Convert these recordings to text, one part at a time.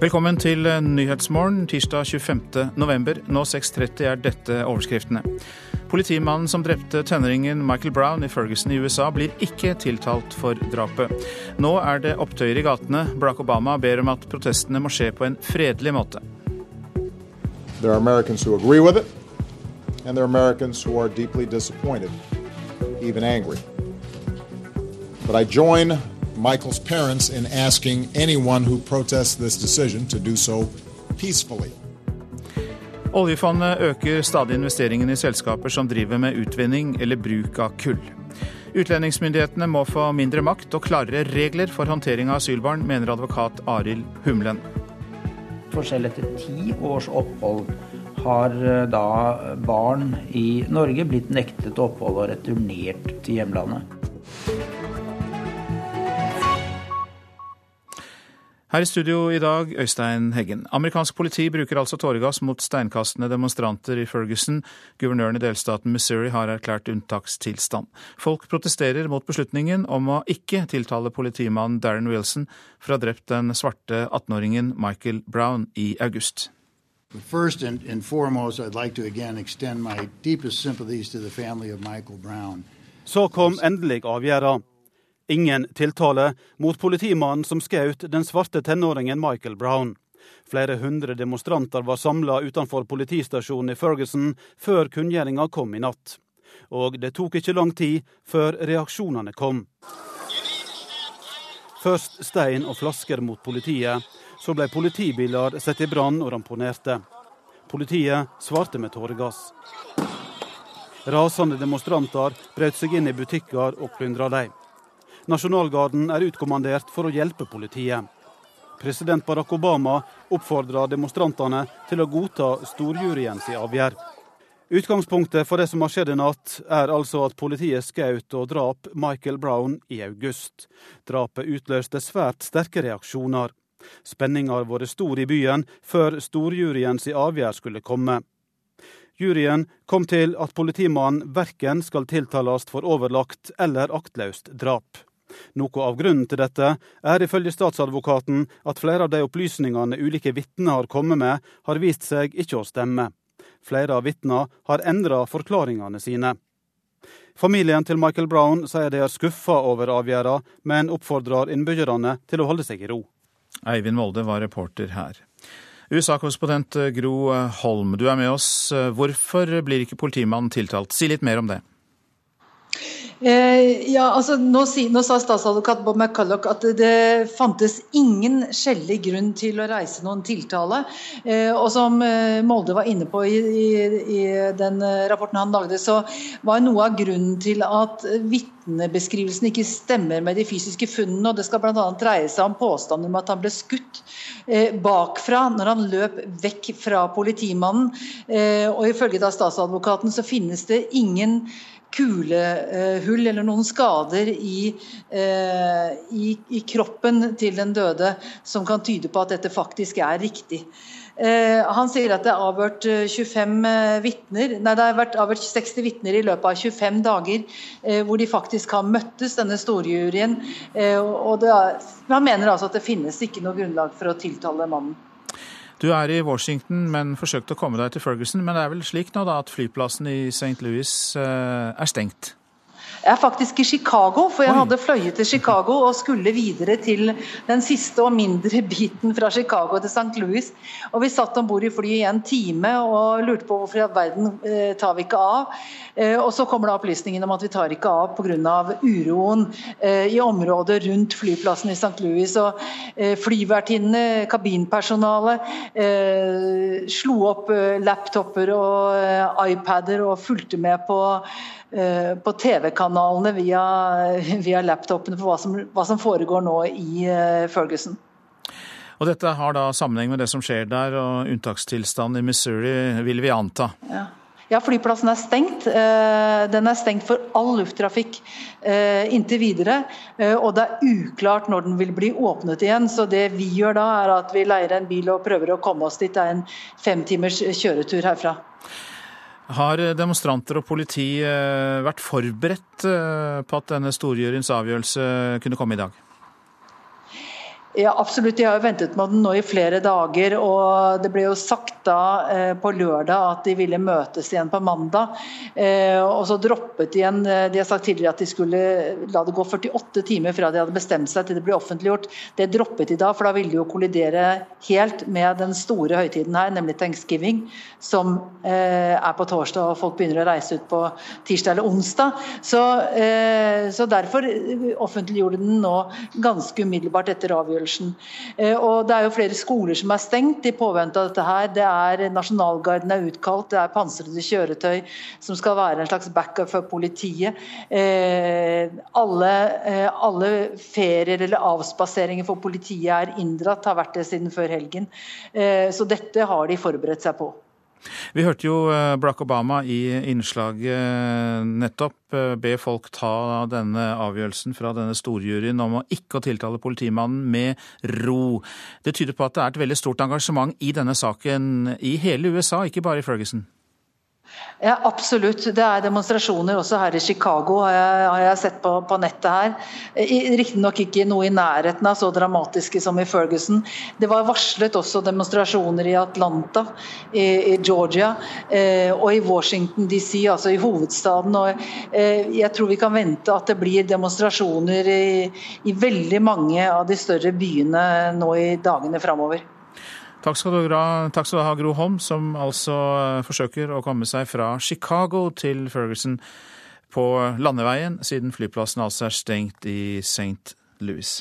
Velkommen til Nyhetsmorgen tirsdag 25. november. Nå 6.30 er dette overskriftene. Politimannen som drepte tenåringen Michael Brown i Ferguson i USA, blir ikke tiltalt for drapet. Nå er det opptøyer i gatene. Barack Obama ber om at protestene må skje på en fredelig måte. There are Americans who agree with it, and there are Americans who are deeply disappointed, even angry. But I join Michael's parents in asking anyone who protests this decision to do so peacefully. Oljefondet øker stadig investeringene i selskaper som driver med utvinning eller bruk av kull. Utlendingsmyndighetene må få mindre makt og klarere regler for håndtering av asylbarn, mener advokat Arild Humlen. Forskjell etter ti års opphold har eh, da barn i Norge blitt nektet opphold og returnert til hjemlandet. Her i studio i dag, Øystein Heggen. Amerikansk politi bruker altså tåregass mot steinkastende demonstranter i Ferguson. Guvernøren i delstaten Missouri har erklært unntakstilstand. Folk protesterer mot beslutningen om å ikke tiltale politimannen Darren Wilson for å ha drept den svarte 18-åringen Michael Brown i august. First and, and foremost, I'd like to again extend my deepest sympathies to the family of Michael Brown. Så kom endelig avgjørelsen. Ingen tiltale mot politimannen som skjøt den svarte tenåringen Michael Brown. Flere hundre demonstranter var samla utenfor politistasjonen i Ferguson før kunngjøringa kom i natt. Og det tok ikke lang tid før reaksjonene kom. Først stein og flasker mot politiet. Så ble politibiler satt i brann og ramponerte. Politiet svarte med tåregass. Rasende demonstranter brøt seg inn i butikker og plyndra dem. Nasjonalgarden er utkommandert for å hjelpe politiet. President Barack Obama oppfordrer demonstrantene til å godta storjuryens avgjørelse. Utgangspunktet for det som har skjedd i natt, er altså at politiet skjøt og drap Michael Brown i august. Drapet utløste svært sterke reaksjoner. Spenninga har vært stor i byen før storjuryens avgjørelse skulle komme. Juryen kom til at politimannen verken skal tiltales for overlagt eller aktløst drap. Noe av grunnen til dette er ifølge statsadvokaten at flere av de opplysningene ulike vitner har kommet med, har vist seg ikke å stemme. Flere av vitnene har endra forklaringene sine. Familien til Michael Brown sier de er skuffa over avgjørelsen, men oppfordrer innbyggerne til å holde seg i ro. Eivind Molde var reporter her. USA-korrespondent Gro Holm, du er med oss. Hvorfor blir ikke politimannen tiltalt? Si litt mer om det. Eh, ja, altså nå, nå, sa statsadvokat Bob McCulloch at det fantes ingen skjellig grunn til å reise noen tiltale. Eh, og som eh, Molde var inne på i, i, i, den rapporten han lagde, så var noe av grunnen til at vitnebeskrivelsen ikke stemmer med de fysiske funnene. og Det skal bl.a. dreie seg om påstander om at han ble skutt eh, bakfra når han løp vekk fra politimannen. Eh, og Ifølge da statsadvokaten så finnes det ingen kulehull eller noen skader i, eh, i, i, kroppen til den døde som kan tyde på at dette faktisk er riktig. Eh, han sier at det er avhørt 25 vittner, nei det har vært avhørt 60 vitner i løpet av 25 dager, hvor de faktisk har møttes, denne storjuryen. og er, Han mener altså at det finnes ikke noe grunnlag for å tiltale mannen. Du er i Washington, men forsøkte å komme deg til Ferguson. Men det er vel slik nå da at flyplassen i St. Louis eh, er stengt? Jeg er faktisk i Chicago, for jeg Oi. hadde fløyet til Chicago og skulle videre til den siste og mindre biten fra Chicago til St. Louis. Og Vi satt om bord i flyet i en time og lurte på hvorfor i all verden eh, tar vi ikke av. Eh, og Så kommer da opplysningen om at vi tar ikke av pga. uroen eh, i området rundt flyplassen i St. Louis. Og eh, Flyvertinnene, kabinpersonalet, eh, slo opp eh, laptoper og iPader og fulgte med på Eh, på TV-kanalene via, via laptopene på hva som, hva som, foregår nå i eh, Ferguson. Og Dette har da sammenheng med det som skjer der, og unntakstilstand i Missouri, vil vi anta? Ja. Ja, flyplassen er stengt. Eh, den er stengt for all lufttrafikk inntil videre. Og det er uklart når den vil bli åpnet igjen. Så det vi gjør da, er at vi leier en bil og prøver å komme oss dit. Det er en femtimers kjøretur herfra. Har demonstranter og politi eh, vært forberedt eh, på at denne storjuryens avgjørelse kunne komme i dag? Ja, absolutt. Jeg har jo ventet med den nå i flere dager. og Det ble jo sagt da eh, på lørdag at de ville møtes igjen på mandag. Eh, og så droppet de igjen eh, De har sagt tidligere at de skulle la det gå 48 timer fra de hadde bestemt seg til det ble offentliggjort. Det droppet de da, for da ville de jo kollidere helt med den store høytiden her, nemlig thanksgiving, som eh, er på torsdag og folk begynner å reise ut på tirsdag eller onsdag. Så, eh, så derfor offentliggjorde den nå ganske umiddelbart etter avgjørelsen avgjørelsen. Eh, og Det er jo flere skoler som er stengt i påvente av dette. her. Det er Nasjonalgarden er utkalt, det er pansrede kjøretøy som skal være en slags backup for politiet. Eh, alle, eh, alle ferier eller avspaseringer for politiet er inndratt, har vært det siden før helgen. Så dette har de forberedt seg på. Vi hørte jo eh, Barack Obama i innslaget eh, nettopp eh, be folk ta denne avgjørelsen fra denne storjuryen om å ikke å tiltale politimannen med ro. Det tyder på at det er et veldig stort engasjement i denne saken i hele USA, ikke bare i Ferguson? Ja, Absolutt. Det er demonstrasjoner også her i Chicago, har jeg, har jeg sett på, på, nettet her. Riktignok ikke noe i nærheten av så dramatiske som i Ferguson. Det var varslet også demonstrasjoner i Atlanta, i, i Georgia eh, og i Washington DC, altså i hovedstaden. Og, eh, jeg tror vi kan vente at det blir demonstrasjoner i, i veldig mange av de større byene nå i dagene framover. Takk skal, du takk skal du ha, Gro Holm, som altså eh, forsøker å komme seg fra Chicago til Ferguson på landeveien, siden flyplassen altså er stengt i St. Louis.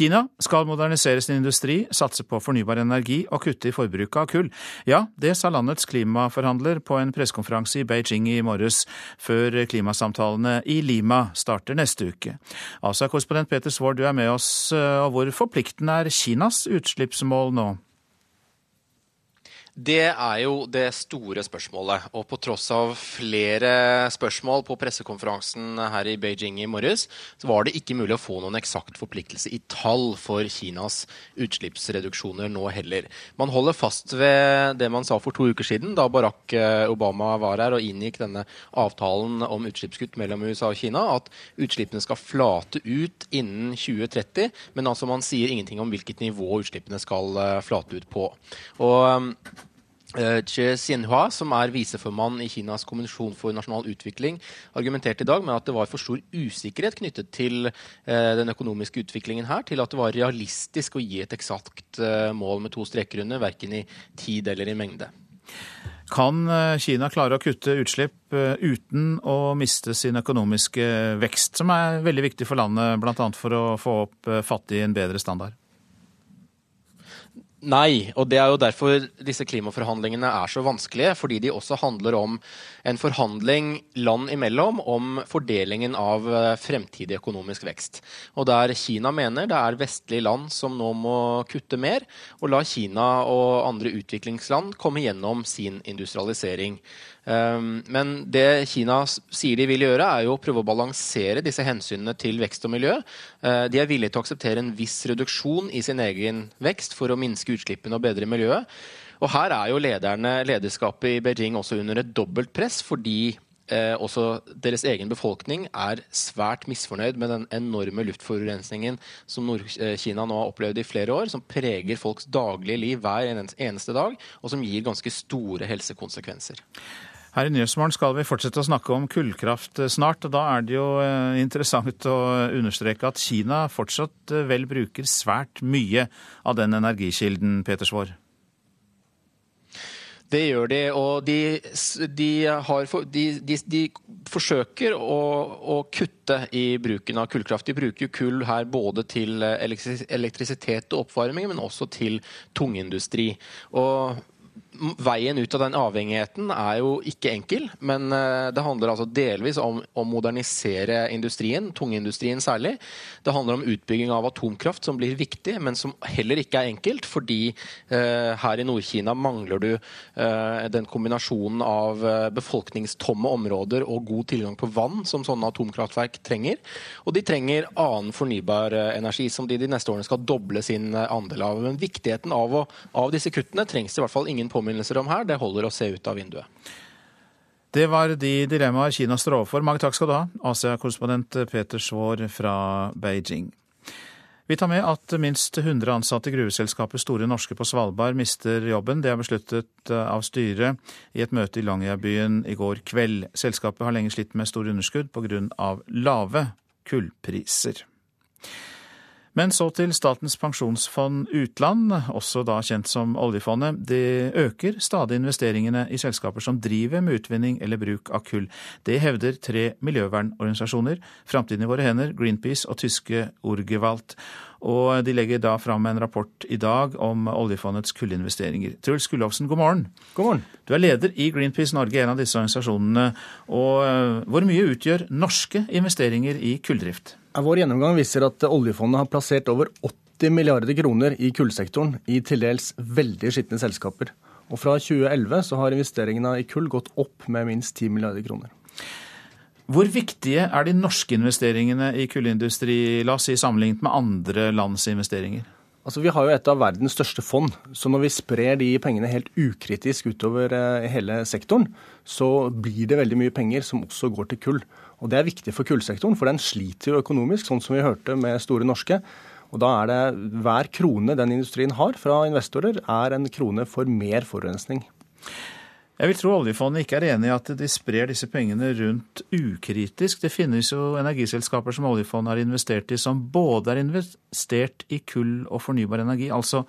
Kina skal modernisere sin industri, satse på fornybar energi og kutte i forbruket av kull. Ja, det sa landets klimaforhandler på en pressekonferanse i Beijing i morges, før klimasamtalene i Lima starter neste uke. ASA-korrespondent Peter Svaar, du er med oss, og hvor forpliktende er Kinas utslippsmål nå? Det er jo det store spørsmålet. Og på tross av flere spørsmål på pressekonferansen her i Beijing i morges, så var det ikke mulig å få noen eksakt forpliktelse i tall for Kinas utslippsreduksjoner nå heller. Man holder fast ved det man sa for to uker siden, da Barack eh, Obama var her og inngikk denne avtalen om utslippskutt mellom USA og Kina, at utslippene skal flate ut innen 2030. Men altså man sier ingenting om hvilket nivå utslippene skal eh, flate ut på. Og Eh, Che Xianhua, som er viseformann i Kinas kommisjon for nasjonal utvikling, argumenterte i dag med at det var for stor usikkerhet knyttet til eh, den økonomiske utviklingen her, til at det var realistisk å gi et eksakt eh, mål med to streker under, verken i tid eller i mengde. Kan Kina klare å kutte utslipp uten å miste sin økonomiske vekst, som er veldig viktig for landet, bl.a. for å få opp fattige i en bedre standard? Nei, og det er jo derfor disse klimaforhandlingene er så vanskelige. Fordi de også handler om en forhandling land imellom om fordelingen av eh, fremtidig økonomisk vekst. Og der Kina mener det er vestlige land som nå må kutte mer, og la Kina og andre utviklingsland komme gjennom sin industrialisering. Ehm, men det Kina sier de vil gjøre, er jo å prøve å balansere disse hensynene til vekst og miljø. Eh, de er villige til å akseptere en viss reduksjon i sin egen vekst for å minske utslippene og bedre miljøet. Og her er jo lederne, lederskapet i Beijing også under et dobbelt press, fordi eh, også deres egen befolkning er svært misfornøyd med den enorme luftforurensningen som Nord-Kina nå har opplevd i flere år, som preger folks daglige liv hver eneste dag, og som gir ganske store helsekonsekvenser. Her i Nyhetsmorgen skal vi fortsette å snakke om kullkraft snart. og Da er det jo eh, interessant å understreke at Kina fortsatt eh, vel bruker svært mye av den energikilden, Peter Svaar. Det gjør de, og de, de, har, de, de forsøker å, å, kutte i bruken av kullkraft. De bruker jo kull her både til elektrisitet og oppvarming, men også til tungindustri. Og veien ut av den avhengigheten er jo ikke enkel, men eh, det handler altså delvis om å modernisere industrien, tungindustrien særlig. Det handler om utbygging av atomkraft, som blir viktig, men som heller ikke er enkelt, fordi eh, her i Nord-Kina mangler du eh, den kombinasjonen av eh, befolkningstomme områder og god tilgang på vann som sånne atomkraftverk trenger. Og de trenger annen fornybar eh, energi, som de de neste årene skal doble sin andel av. Men viktigheten av, å, av disse kuttene trengs i hvert fall ingen påminnelse påminnelser om her. Det holder å se ut av vinduet. Det var de dilemmaer Kina står overfor. Mange takk skal du ha, Asia-korrespondent Peter Svaar fra Beijing. Vi tar med at minst 100 ansatte i gruveselskapet Store Norske på Svalbard mister jobben. Det er besluttet av styret i et møte i Longyearbyen i går kveld. Selskapet har lenge slitt med store underskudd pga. lave kullpriser. Men så til Statens pensjonsfond utland, også da kjent som oljefondet. Det øker stadig investeringene i selskaper som driver med utvinning eller bruk av kull. Det hevder tre miljøvernorganisasjoner, Framtiden i våre hender, Greenpeace og tyske Urgewalt. Og de legger da fram en rapport i dag om oljefondets kullinvesteringer. Truls Gullovsen, god morgen. God morgen. Du er leder i Greenpeace Norge, en av disse organisasjonene. Og eh, hvor mye utgjør norske investeringer i kulldrift? Vår gjennomgang viser at oljefondet har plassert over 80 milliarder kroner i kullsektoren i til dels veldig skitne selskaper. Og fra 2011 så har investeringene i kull gått opp med minst 10 milliarder kroner. Hvor viktige er de norske investeringene i kullindustri, la oss si sammenlignet med andre lands investeringer? Altså, Vi har jo et av verdens største fond, så når vi sprer de pengene helt ukritisk utover eh, hele sektoren, så blir det veldig mye penger som også går til kull. Og Det er viktig for kullsektoren, for den sliter jo økonomisk, sånn som vi hørte med Store Norske. Og da er det hver krone den industrien har fra investorer, er en krone for mer forurensning. Jeg vil tro oljefondet ikke er enig i at de sprer disse pengene rundt ukritisk. Det finnes jo energiselskaper som oljefondet har investert i, som både er investert i kull og fornybar energi, altså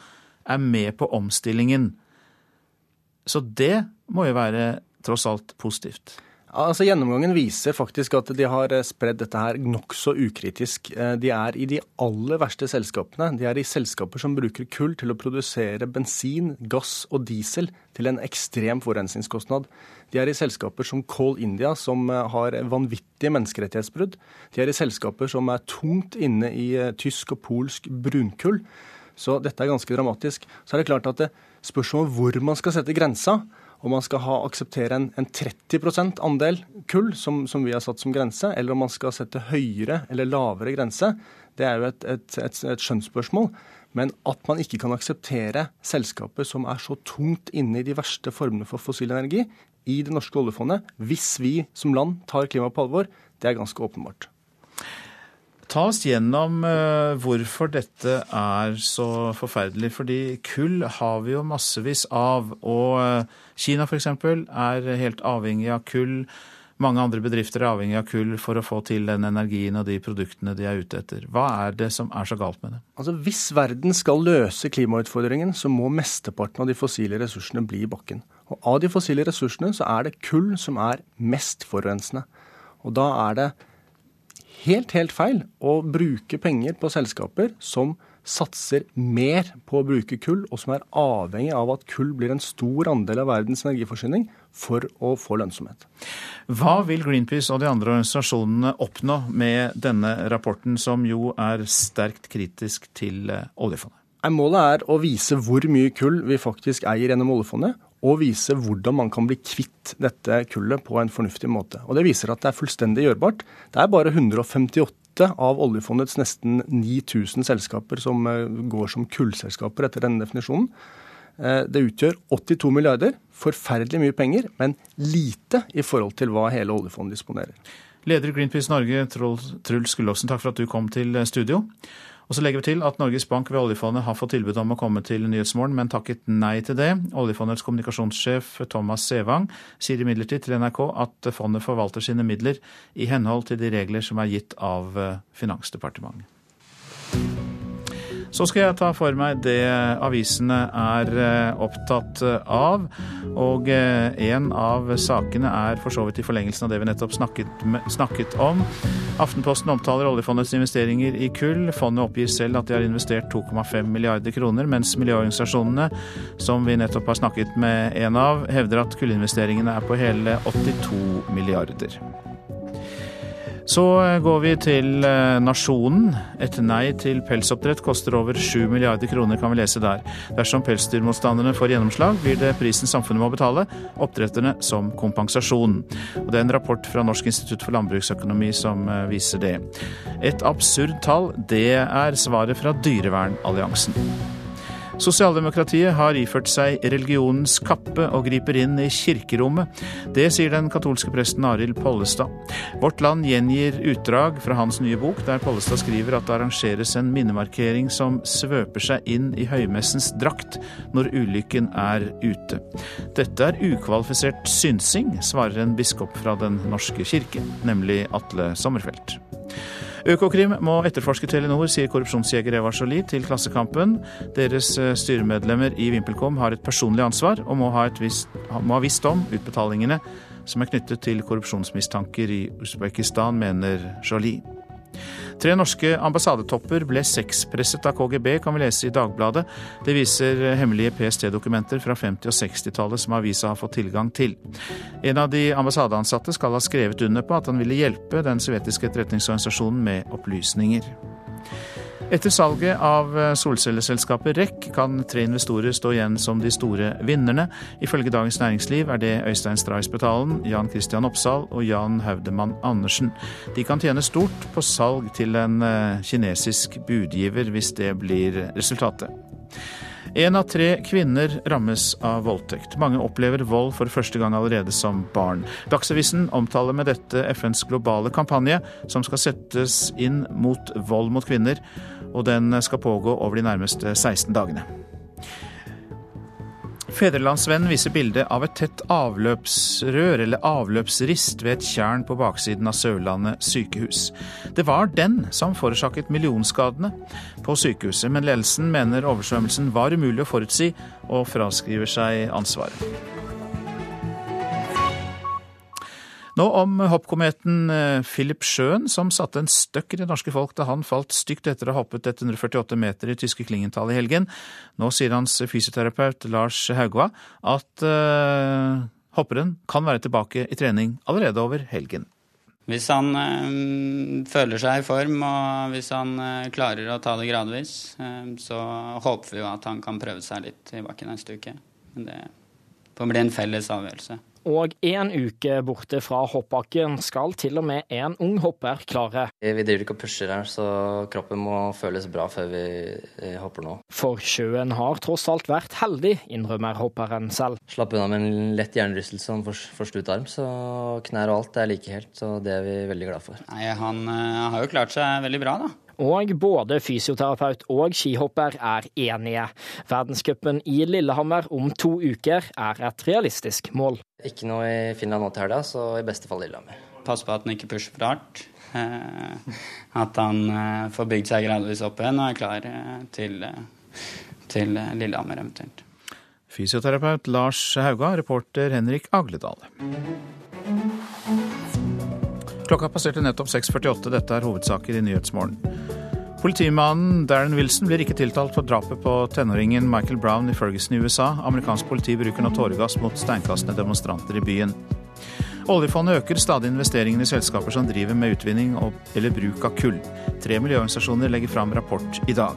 er med på omstillingen. Så det må jo være tross alt positivt. Altså Gjennomgangen viser faktisk at de har eh, spredd dette her nokså ukritisk. Eh, de er i de aller verste selskapene. De er i selskaper som bruker kull til å produsere bensin, gass og diesel til en ekstrem forurensningskostnad. De er i selskaper som Call India, som eh, har vanvittige menneskerettighetsbrudd. De er i selskaper som er tungt inne i tysk og polsk brunkull. Så dette er ganske dramatisk. Så er det klart at det om hvor man skal sette grensa, om man skal ha, akseptere en, en 30% andel kull, som, som, vi har satt som grense, eller om man skal sette høyere eller lavere grense, det er jo et, et, et, et skjønnsspørsmål. Men at man ikke kan akseptere selskaper som er så tungt inne i de verste formene for fossil energi i det norske oljefondet, hvis vi som land tar klimaet på alvor, det er ganske åpenbart. Ta oss gjennom uh, hvorfor dette er så forferdelig. Fordi kull har vi jo massevis av. Og uh, Kina f.eks. er helt avhengig av kull. Mange andre bedrifter er avhengig av kull for å få til den energien og de produktene de er ute etter. Hva er det som er så galt med det? Altså, Hvis verden skal løse klimautfordringen, så må mesteparten av de fossile ressursene bli i bakken. Og Av de fossile ressursene så er det kull som er mest forurensende. Og da er det helt, helt feil å bruke penger på selskaper som satser mer på å bruke kull, og som er avhengig av at kull blir en stor andel av verdens energiforsyning for å få lønnsomhet. Hva vil Greenpeace og de andre organisasjonene oppnå med denne rapporten, som jo er sterkt kritisk til eh, oljefondet? Målet er å vise hvor mye kull vi faktisk eier gjennom oljefondet, og vise hvordan man kan bli kvitt dette kullet på en fornuftig måte. Og Det viser at det er fullstendig gjørbart. Det er bare 158 av oljefondets nesten 9000 selskaper som eh, går som kullselskaper etter denne definisjonen. Eh, det utgjør 82 milliarder, forferdelig mye penger, men lite i forhold til hva hele oljefondet disponerer. Leder i Greenpeace Norge, Truls Gullåsen, takk for at du kom til studio. Og så legger vi til at Norges Bank ved oljefondet har fått tilbud om å komme til Nyhetsmorgen, men takket nei til det. Oljefondets kommunikasjonssjef Thomas Sevang sier imidlertid til NRK at fondet forvalter sine midler i henhold til de regler som er gitt av eh, Finansdepartementet. Så skal jeg ta for meg det avisene er eh, opptatt av. Og eh, en av sakene er for så vidt i forlengelsen av det vi nettopp snakket, snakket om. Aftenposten omtaler oljefondets investeringer i kull. Fondet oppgir selv at de har investert 2,5 milliarder kroner, mens miljøorganisasjonene, som vi nettopp har snakket med en av, hevder at kullinvesteringene er på hele 82 milliarder. Så eh, går vi til eh, Nasjonen. Et nei til pelsoppdrett koster over 7 milliarder kroner, kan vi lese der. Dersom pelsdyrmotstanderne får gjennomslag, blir det prisen samfunnet må betale oppdretterne som kompensasjon. Og Det er en rapport fra Norsk institutt for landbruksøkonomi som eh, viser det. Et absurd tall, det er svaret fra Dyrevernalliansen. Sosialdemokratiet har iført seg religionens kappe og griper inn i kirkerommet. Det sier den katolske presten Arild Pollestad. Vårt Land gjengir utdrag fra hans nye bok, der Pollestad skriver at det arrangeres en minnemarkering som svøper seg inn i høymessens drakt når ulykken er ute. Dette er ukvalifisert synsing, svarer en biskop fra Den norske kirke, nemlig Atle Sommerfelt. Økokrim må etterforske Telenor, sier korrupsjonsjeger Eva Jolie til Klassekampen. Deres eh, styremedlemmer i VimpelCom har et personlig ansvar og må ha, visst, må ha visst om utbetalingene som er knyttet til korrupsjonsmistanker i Usbekistan, mener Jolie. Tre norske ambassadetopper ble sexpresset av KGB, kan vi lese i Dagbladet. Det viser hemmelige PST-dokumenter fra 50- og 60-tallet som avisa har fått tilgang til. En av de ambassadeansatte skal ha skrevet under på at han ville hjelpe den sovjetiske etterretningsorganisasjonen med opplysninger. Etter salget av eh, solcelleselskapet REC kan tre investorer stå igjen som de store vinnerne. Ifølge Dagens Næringsliv er det Øystein Straisbetalen, Jan Christian Oppsal og Jan Haudemann Andersen. De kan tjene stort på salg til en eh, kinesisk budgiver, hvis det blir resultatet. Én av tre kvinner rammes av voldtekt. Mange opplever vold for første gang allerede som barn. Dagsavisen omtaler med dette FNs globale kampanje, som skal settes inn mot vold mot kvinner, og den skal pågå over de nærmeste 16 dagene. Fedrelandsvennen viser bilde av et tett avløpsrør, eller avløpsrist, ved et tjern på baksiden av Sørlandet sykehus. Det var den som forårsaket millionskadene på sykehuset, men ledelsen mener oversvømmelsen var umulig å forutsi, og fraskriver seg ansvaret. Nå om hoppkometen eh, Philip Schøen, som satte en støkk i det norske folk da han falt stygt etter å ha hoppet 148 meter i tyske Klingenthal i helgen. Nå sier hans fysioterapeut Lars Haugva at uh, hopperen kan være tilbake i trening allerede over helgen. Hvis han øh, føler seg i form og hvis han øh, klarer å ta det gradvis, øh, så håper vi jo at han kan prøve seg litt i bakken neste uke. Men det får bli en felles avgjørelse. Og én uke borte fra hoppbakken skal til og med en ung hopper klare. Vi driver ikke og pusher her, så kroppen må føles bra før vi eh, hopper nå. For sjøen har tross alt vært heldig, innrømmer hopperen selv. Slapp unna med en lett hjernerystelse og en forstutt arm, så knær og alt er like helt. Så det er vi veldig glad for. Nei, Han uh, har jo klart seg veldig bra, da. Og både fysioterapeut og skihopper er enige. Verdenscupen i Lillehammer om to uker er et realistisk mål. Ikke noe i Finland nå til helga, så i beste fall Lillehammer. Pass på at han ikke pusher for hardt. Eh, at han eh, får bygd seg gradvis opp igjen og er klar eh, til, til Lillehammer eventuelt. Fysioterapeut Lars Hauga, reporter Henrik Agledal. Klokka passerte nettopp 6.48. Dette er hovedsaker i Nyhetsmorgen. Politimannen Darren Wilson blir ikke tiltalt for drapet på tenåringen Michael Brown i Ferguson i USA. Amerikansk politi bruker nå tåregass mot steinkastende demonstranter i byen. Oljefondet øker stadig investeringene i selskaper som driver med utvinning eller bruk av kull. Tre miljøorganisasjoner legger fram rapport i dag.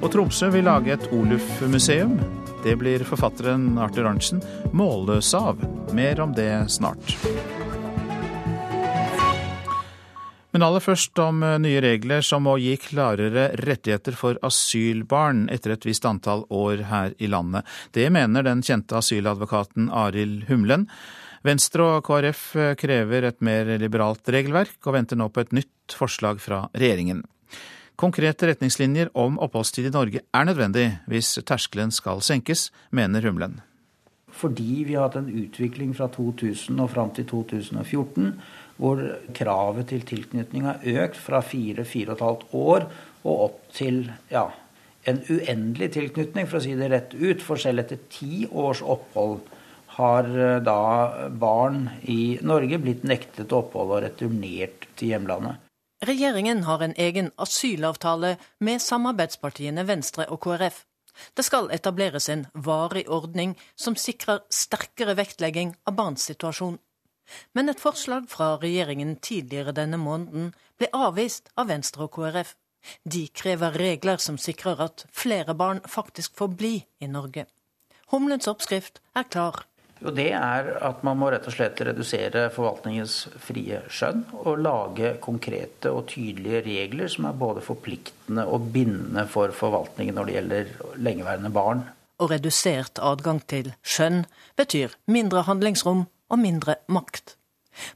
Og Tromsø vil lage et Oluf-museum. Det blir forfatteren Arthur Arntzen målløs av. Mer om det snart. Men aller først om eh, nye regler som må gi klarere rettigheter for asylbarn etter et visst antall år her i landet. Det mener den kjente asyladvokaten Arild Humlen. Venstre og KrF eh, krever et mer liberalt regelverk, og venter nå på et nytt forslag fra regjeringen. Konkrete retningslinjer om oppholdstid i Norge er nødvendig hvis terskelen skal senkes, mener Humlen. Fordi vi har hatt en utvikling fra 2000 og fram til 2014 hvor kravet til tilknytning har økt fra fire-fire år og opp til ja, en uendelig tilknytning, for å si det rett ut. For selv etter ti års opphold har eh, da barn i Norge blitt nektet opphold og returnert til hjemlandet. Regjeringen har en egen asylavtale med samarbeidspartiene Venstre og KrF. Det skal etableres en varig ordning som sikrer sterkere vektlegging av barns situasjon. Men et forslag fra regjeringen tidligere denne måneden ble avvist av Venstre og KrF. De krever regler som sikrer at flere barn faktisk får bli i Norge. Humlens oppskrift er klar. Jo, Det er at man må rett og slett redusere forvaltningens frie skjønn og lage konkrete og tydelige regler som er både forpliktende og bindende for forvaltningen når det gjelder lengeværende barn. Og redusert adgang til skjønn betyr mindre handlingsrom og mindre makt.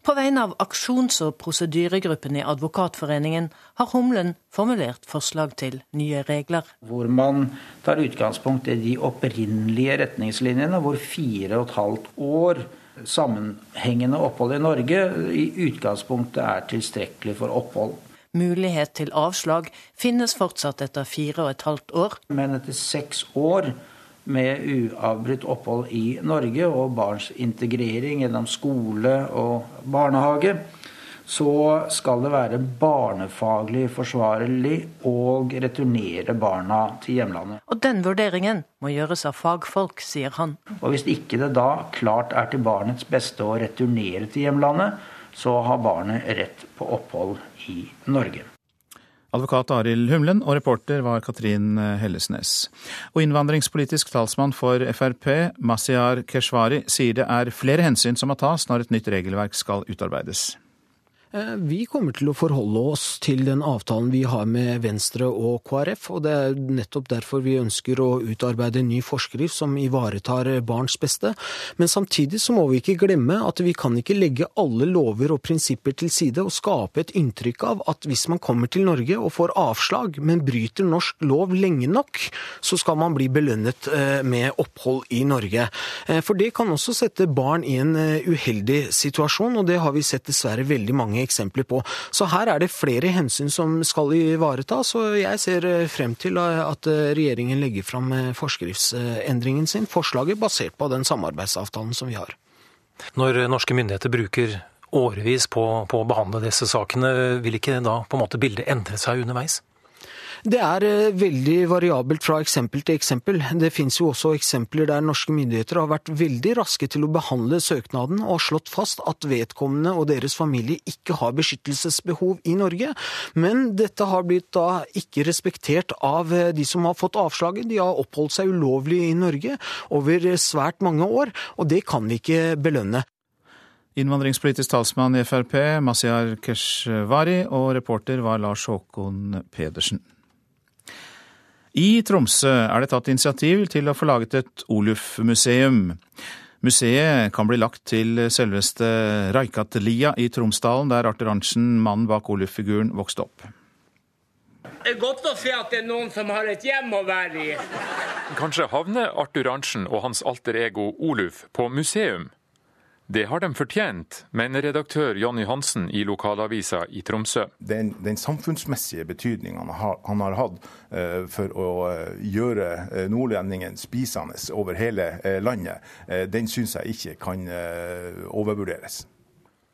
På vegne av aksjons- og prosedyregruppen i Advokatforeningen har Humlen formulert forslag til nye regler. Hvor man tar utgangspunkt i de opprinnelige retningslinjene, hvor fire og et halvt år sammenhengende opphold i Norge i utgangspunktet er tilstrekkelig for opphold. Mulighet til avslag finnes fortsatt etter fire og et halvt år. Men etter seks år med uavbrutt opphold i Norge og barns integrering gjennom skole og barnehage, så skal det være barnefaglig forsvarlig å returnere barna til hjemlandet. Og den vurderingen må gjøres av fagfolk, sier han. Og hvis ikke det da klart er til barnets beste å returnere til hjemlandet, så har barnet rett på opphold i Norge. Advokat Arild Humlen og reporter var Katrin Hellesnes. Og innvandringspolitisk talsmann for Frp, Masiar Keshvari, sier det er flere hensyn som må tas når et nytt regelverk skal utarbeides. Eh, vi kommer til å forholde oss til den avtalen vi har med Venstre og KrF, og det er nettopp derfor vi ønsker å utarbeide en ny forskrift som ivaretar barns beste. Men samtidig så må vi ikke glemme at vi kan ikke legge alle lover og prinsipper til side og skape et inntrykk av at hvis man kommer til Norge og får avslag, men bryter norsk lov lenge nok, så skal man bli belønnet eh, med opphold i Norge. Eh, for det kan også sette barn i en uheldig situasjon, og det har vi sett dessverre veldig mange eksempler på. Så her er det flere hensyn som skal ivaretas, og jeg ser eh, frem til eh, at eh, regjeringen legger fram forskriftsendringen sin, forslaget basert på den samarbeidsavtalen som vi har. Når norske myndigheter bruker årevis på, på å behandle disse sakene, vil ikke da på en måte bildet endre seg underveis? Det er eh, veldig variabelt fra eksempel til eksempel. Det finnes jo også eksempler der norske myndigheter har vært veldig raske til å behandle søknaden og har slått fast at vedkommende og deres familie ikke har beskyttelsesbehov i Norge. Men dette har blitt da ikke respektert av eh, de som har fått avslaget. De har oppholdt seg ulovlig i Norge over svært mange år, og det kan vi ikke belønne. Innvandringspolitisk talsmann i Frp, Masiar Keshvari, og reporter var Lars Håkon Pedersen. I Tromsø er det tatt initiativ til å få laget et Oluf-museum. Museet kan bli lagt til selveste Raikatlia i Tromsdalen, der Arthur Arntzen, mannen bak Oluf-figuren, vokste opp. Det er godt å se at det er noen som har et hjem å være i. Kanskje havner Arthur Arntzen og hans alter ego Oluf på museum? Det har de fortjent, mener redaktør Jonny Hansen i lokalavisa i Tromsø. Den, den samfunnsmessige betydningen han har, han har hatt uh, for å uh, gjøre uh, nordlendingen spisende over hele landet, den syns jeg ikke kan overvurderes.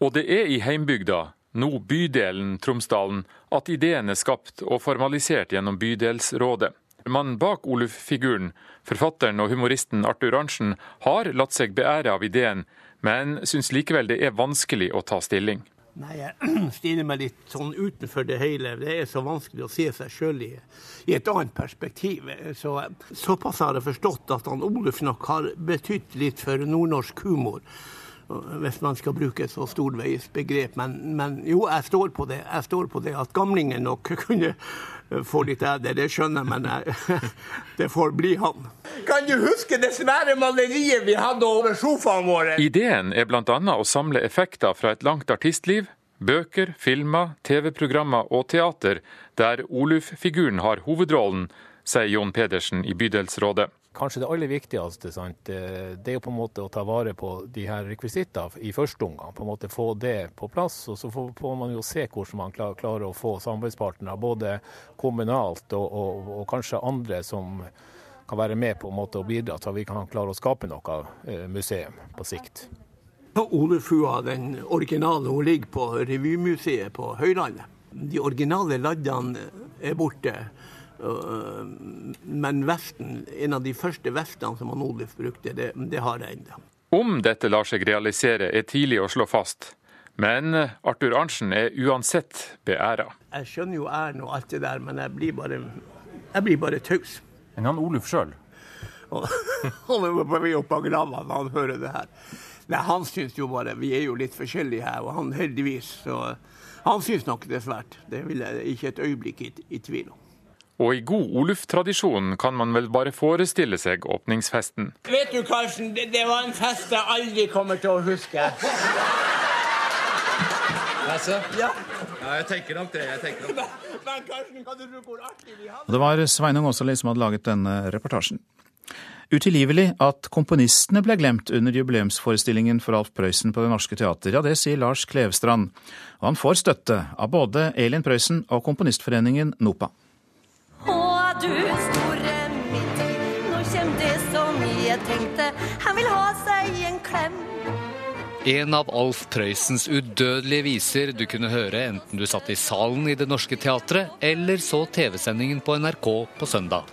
Og det er i heimbygda, nå bydelen Tromsdalen, at ideen er skapt og formalisert gjennom bydelsrådet. Mannen bak Oluf-figuren, forfatteren og humoristen Arthur Arntzen, har latt seg beære av ideen, men syns likevel det er vanskelig å ta stilling. Nei, Jeg stiller meg litt sånn utenfor det hele. Det er så vanskelig å se seg sjøl i, i, et annet perspektiv. Så, såpass har jeg forstått at han Oluf nok har betydd litt for nordnorsk humor. Hvis man skal bruke et så stort begrep. Men, men, jo, jeg står på det. Jeg står på det at gamlingen nok kunne få litt æder, det skjønner jeg, men jeg, det får bli han. Kan du huske det svære maleriet vi hadde over sofaen vår? Ideen er bl.a. å samle effekter fra et langt artistliv, bøker, filmer, TV-programmer og teater, der Oluf-figuren har hovedrollen, sier Jon Pedersen i bydelsrådet kanskje det aller viktigste sant, det er jo på en måte å ta vare på de her rekvisittene i første omgang. På en måte Få det på plass. og Så får man jo se hvordan man klarer å få samarbeidspartnere, både kommunalt og, og, og, kanskje andre som kan være med på en måte å bidra til at vi kan klare å skape noe eh, museum på sikt. Olefua, den originale, hun ligger på Revymuseet på Høylandet. De originale laddene er borte. Øh, men vesten, en av de første vestene som Oluf brukte, det, det har jeg ennå. Om dette lar seg realisere, er tidlig å slå fast. Men Arthur Arntzen er uansett beæra. Jeg skjønner jo æren og alt det der, men jeg blir bare, jeg blir bare taus. Men han Oluf sjøl? Han er på vei opp av grava når han hører det her. Nei, han syns jo bare Vi er jo litt forskjellige her, og han heldigvis. Så han syns nok det er svært. Det vil jeg ikke et øyeblikk i, i tvil om. Og i god Oluf-tradisjon kan man vel bare forestille seg åpningsfesten. Vet du, Karsten, det, det var en fest jeg aldri kommer til å huske. Altså? Ja. ja, jeg tenker nok det. jeg tenker nok det. Men Karsten, kan du tro hvor artig vi hadde det var Sveinung Åsali som hadde laget denne reportasjen. Utilgivelig at komponistene ble glemt under jubileumsforestillingen for Alf Prøysen på Det Norske Teater. Ja, det sier Lars Klevstrand. Og han får støtte av både Elin Prøysen og Komponistforeningen NOPA. Du store mitt i, nå kjem det som jeg tenkte. Han vil ha seg en klem. En av Alf Prøysens udødelige viser du kunne høre enten du satt i salen i Det Norske Teatret eller så TV-sendingen på NRK på søndag.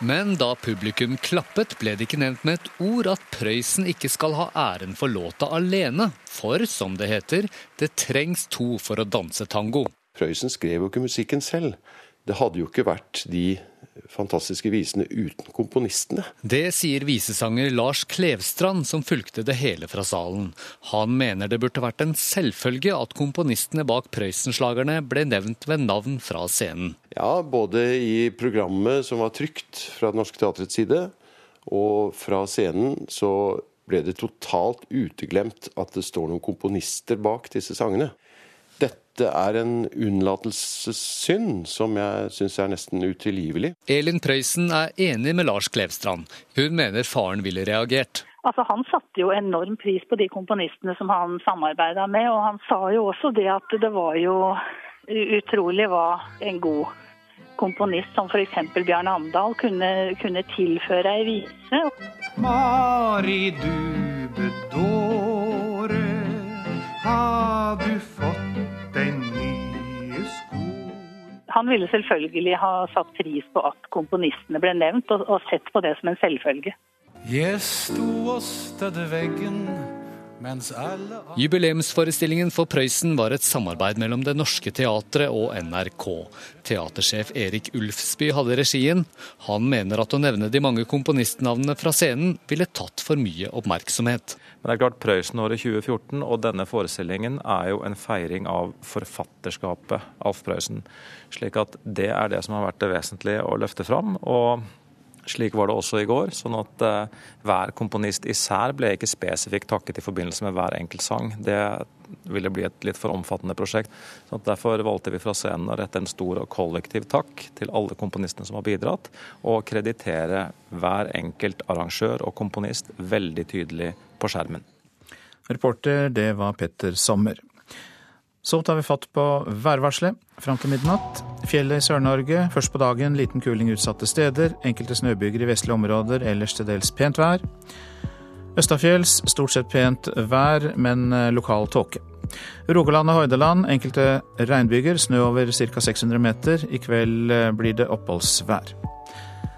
Men da publikum klappet, ble det ikke nevnt med et ord at Prøysen ikke skal ha æren for låta alene. For, som det heter, det trengs to for å danse tango. Prøysen skrev jo ikke musikken selv. Det hadde jo ikke vært de fantastiske visene uten komponistene. Det sier visesanger Lars Klevstrand, som fulgte det hele fra salen. Han mener det burde vært en selvfølge at komponistene bak Prøysen-slagerne ble nevnt ved navn fra scenen. Ja, både i programmet som var trygt fra Det Norske Teatrets side, og fra scenen så ble det totalt uteglemt at det står noen komponister bak disse sangene. Dette er en unnlatelsessynd som jeg syns er nesten utilgivelig. Elin Prøysen er enig med Lars Klevstrand. Hun mener faren ville reagert. Altså, han satte jo enorm pris på de komponistene som han samarbeida med, og han sa jo også det at det var jo utrolig hva en god komponist som f.eks. Bjarne Amdal kunne, kunne tilføre ei vise. Mari, du bedåre, har du fått deg nye sko? Han ville selvfølgelig ha satt pris på at komponistene ble nevnt, og, og sett på det som en selvfølge. Jeg sto og stødde veggen mens alle Jubileumsforestillingen for Prøysen var et samarbeid mellom Det Norske Teatret og NRK. Teatersjef Erik Ulfsby hadde regien. Han mener at å nevne de mange komponistnavnene fra scenen ville tatt for mye oppmerksomhet. Men det er klart Prøysen-året 2014 og denne forestillingen er jo en feiring av forfatterskapet Alf Prøysen. Slik at det er det som har vært det vesentlige å løfte fram. og slik var det også i går. sånn at uh, hver komponist især ble ikke spesifikt takket i forbindelse med hver enkelt sang. Det ville bli et litt for omfattende prosjekt. Så Derfor valgte vi fra scenen å rette en stor og kollektiv takk til alle komponistene som har bidratt, og kreditere hver enkelt arrangør og komponist veldig tydelig på skjermen. Reporter, det var Petter Sommer. Så tar vi fatt på værvarselet fram til midnatt. Fjellet i Sør-Norge først på dagen liten kuling utsatte steder. Enkelte snøbyger i vestlige områder, ellers til dels pent vær. Østafjells stort sett pent vær, men lokal tåke. Rogaland og Hordaland enkelte regnbyger, snø over ca. 600 meter. I kveld blir det oppholdsvær.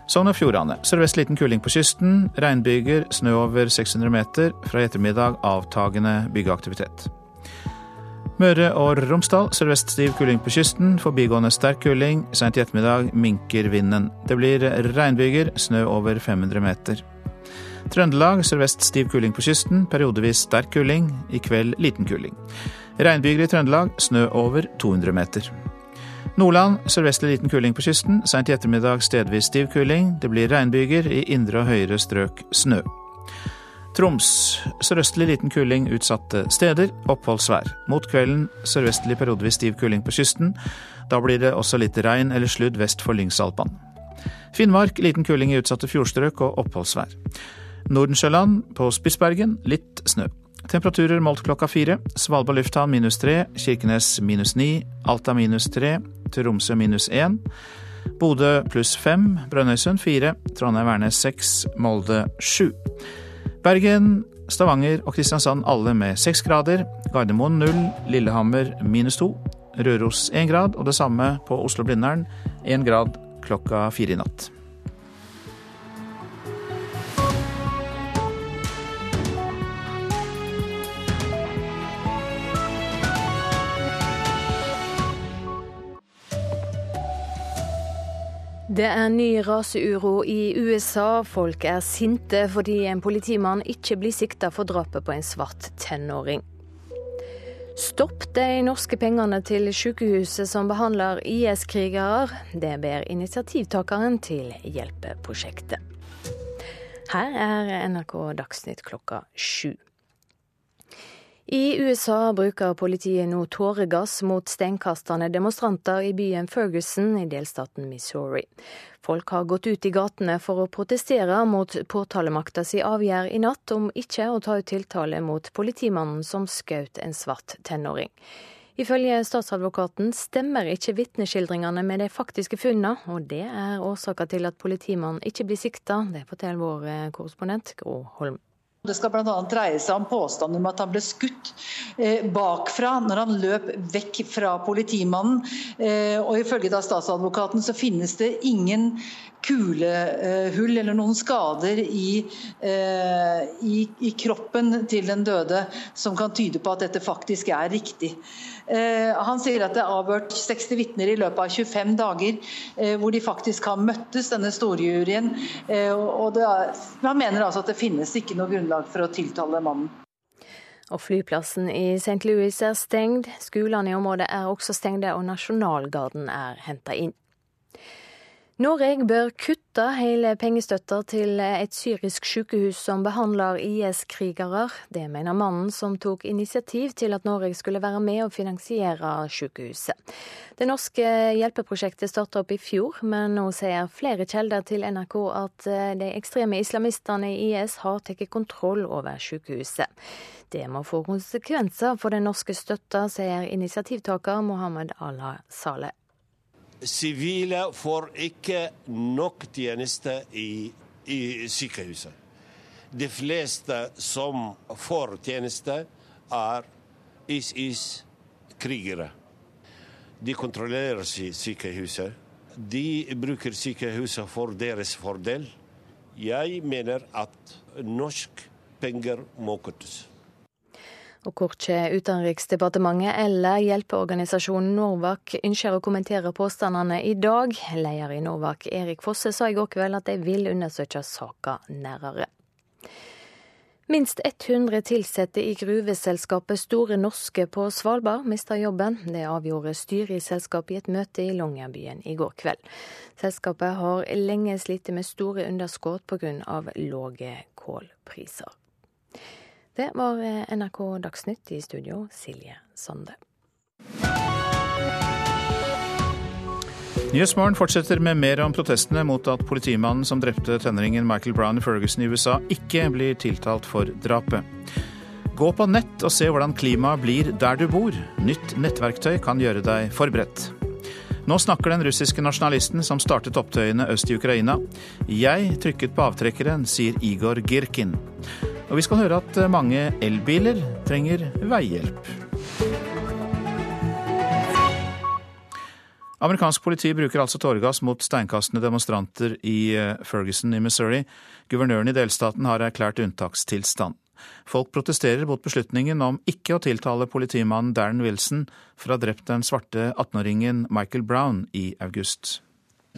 Sogn og Fjordane. Sørvest liten kuling på kysten. Regnbyger, snø over 600 meter. Fra i ettermiddag avtagende byggeaktivitet. Møre og Romsdal sørvest stiv kuling på kysten. Forbigående sterk kuling. Seint i ettermiddag minker vinden. Det blir regnbyger, snø over 500 meter. Trøndelag sørvest stiv kuling på kysten. Periodevis sterk kuling. I kveld liten kuling. Regnbyger i Trøndelag, snø over 200 meter. Nordland sørvestlig liten kuling på kysten. Seint i ettermiddag stedvis stiv kuling. Det blir regnbyger, i indre og høyere strøk snø. Troms sørøstlig liten kuling utsatte steder. Oppholdsvær. Mot kvelden sørvestlig periodevis stiv kuling på kysten. Da blir det også litt regn eller sludd vest for Lyngsalpan. Finnmark liten kuling i utsatte fjordstrøk og oppholdsvær. Nordensjøland på Spitsbergen litt snø. Temperaturer målt klokka fire. Svalbard lufthavn minus tre. Kirkenes minus ni. Alta minus tre. Tromsø minus én. Bodø pluss fem. Brønnøysund fire. Trondheim-Værnes seks. Molde sju. Bergen, Stavanger og Kristiansand alle med seks grader. Gardermoen null. Lillehammer minus to. Røros én grad, og det samme på Oslo-Blindern. Én grad klokka fire i natt. Det er ny raseuro i USA. Folk er sinte fordi en politimann ikke blir sikta for drapet på en svart tenåring. Stopp de norske pengene til sykehuset som behandler IS-krigere. Det ber initiativtakeren til hjelpeprosjektet. Her er NRK Dagsnytt klokka sju. I USA bruker politiet nå tåregass mot steinkastende demonstranter i byen Ferguson i delstaten Missouri. Folk har gått ut i gatene for å protestere mot påtalemakta si avgjerd i natt om ikke å ta ut tiltale mot politimannen som skjøt en svart tenåring. Ifølge statsadvokaten stemmer ikke vitneskildringene med de faktiske funnene, og det er årsaka til at politimannen ikke blir sikta. Det forteller vår korrespondent Gro Holm. Det skal bl.a. dreie seg om påstanden om at han ble skutt eh, bakfra når han løp vekk fra politimannen. Eh, og Ifølge da statsadvokaten så finnes det ingen kulehull eller noen skader i, i, i kroppen til den døde som kan tyde på at dette faktisk er riktig. Eh, han sier at det er avhørt 60 vitner i løpet av 25 dager, eh, hvor de faktisk har møttes, denne storjuryen. Eh, og er, han mener altså at det finnes ikke noe grunnlag for å tiltale mannen. Og Flyplassen i St. Louis er stengt, skolene i området er også stengte, og Nasjonalgarden er henta inn. Norge bør kutte hele pengestøtta til et syrisk sykehus som behandler IS-krigere. Det mener mannen som tok initiativ til at Norge skulle være med og finansiere sykehuset. Det norske hjelpeprosjektet starta opp i fjor, men nå sier flere kilder til NRK at de ekstreme islamistene i IS har tatt kontroll over sykehuset. Det må få konsekvenser for den norske støtta, sier initiativtaker Mohammed Allah Saleh sivile får ikke nok tjeneste i, i sykehuset. De fleste som får tjeneste, er ISIS-krigere. De kontrollerer sykehuset. De bruker sykehuset for deres fordel. Jeg mener at norsk penger må kuttes. Og Korkje Utenriksdepartementet eller hjelpeorganisasjonen Norvak ønsker å kommentere påstandene i dag. Leder i Norvak, Erik Fosse, sa i går kveld at de vil undersøke saka nærere. Minst 100 ansatte i gruveselskapet Store Norske på Svalbard mista jobben. Det avgjorde styret i selskapet i et møte i Longyearbyen i går kveld. Selskapet har lenge slitt med store underskudd pga. lave kålpriser. Det var eh, NRK Dagsnytt i studio, Silje Sande. Nyhetsmorgen fortsetter med mer om protestene mot at politimannen som drepte tenåringen Michael Brown i Ferguson i USA, ikke blir tiltalt for drapet. Gå på nett og se hvordan klimaet blir der du bor. Nytt nettverktøy kan gjøre deg forberedt. Nå snakker den russiske nasjonalisten som startet opptøyene øst i Ukraina. Jeg trykket på avtrekkeren, sier Igor Girkin. Og vi skal høre at eh, mange elbiler trenger veihjelp. Amerikansk politi bruker altså tåregass mot steinkastende demonstranter i eh, Ferguson i Missouri. Guvernøren i delstaten har erklært unntakstilstand. Folk protesterer mot beslutningen om ikke å tiltale politimannen Darren Wilson for å ha drept den svarte 18-åringen Michael Brown i august.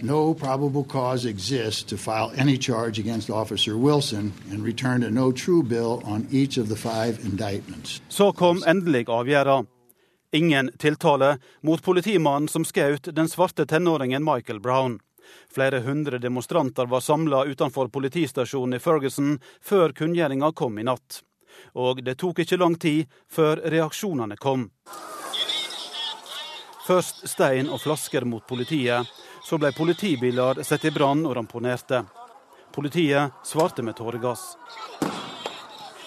No probable cause exists to file any charge against Officer Wilson and return a no true bill on each of the five indictments. Så kom endelig avgjørelsen. Ingen tiltale mot politimannen som skjøt den svarte tenåringen Michael Brown. Flere hundre demonstranter var samla utenfor politistasjonen i Ferguson før kunngjøringa kom i natt. Og det tok ikke lang tid før reaksjonene kom. Først stein og flasker mot politiet, så ble politibiler satt i brann og ramponerte. Politiet svarte med tåregass.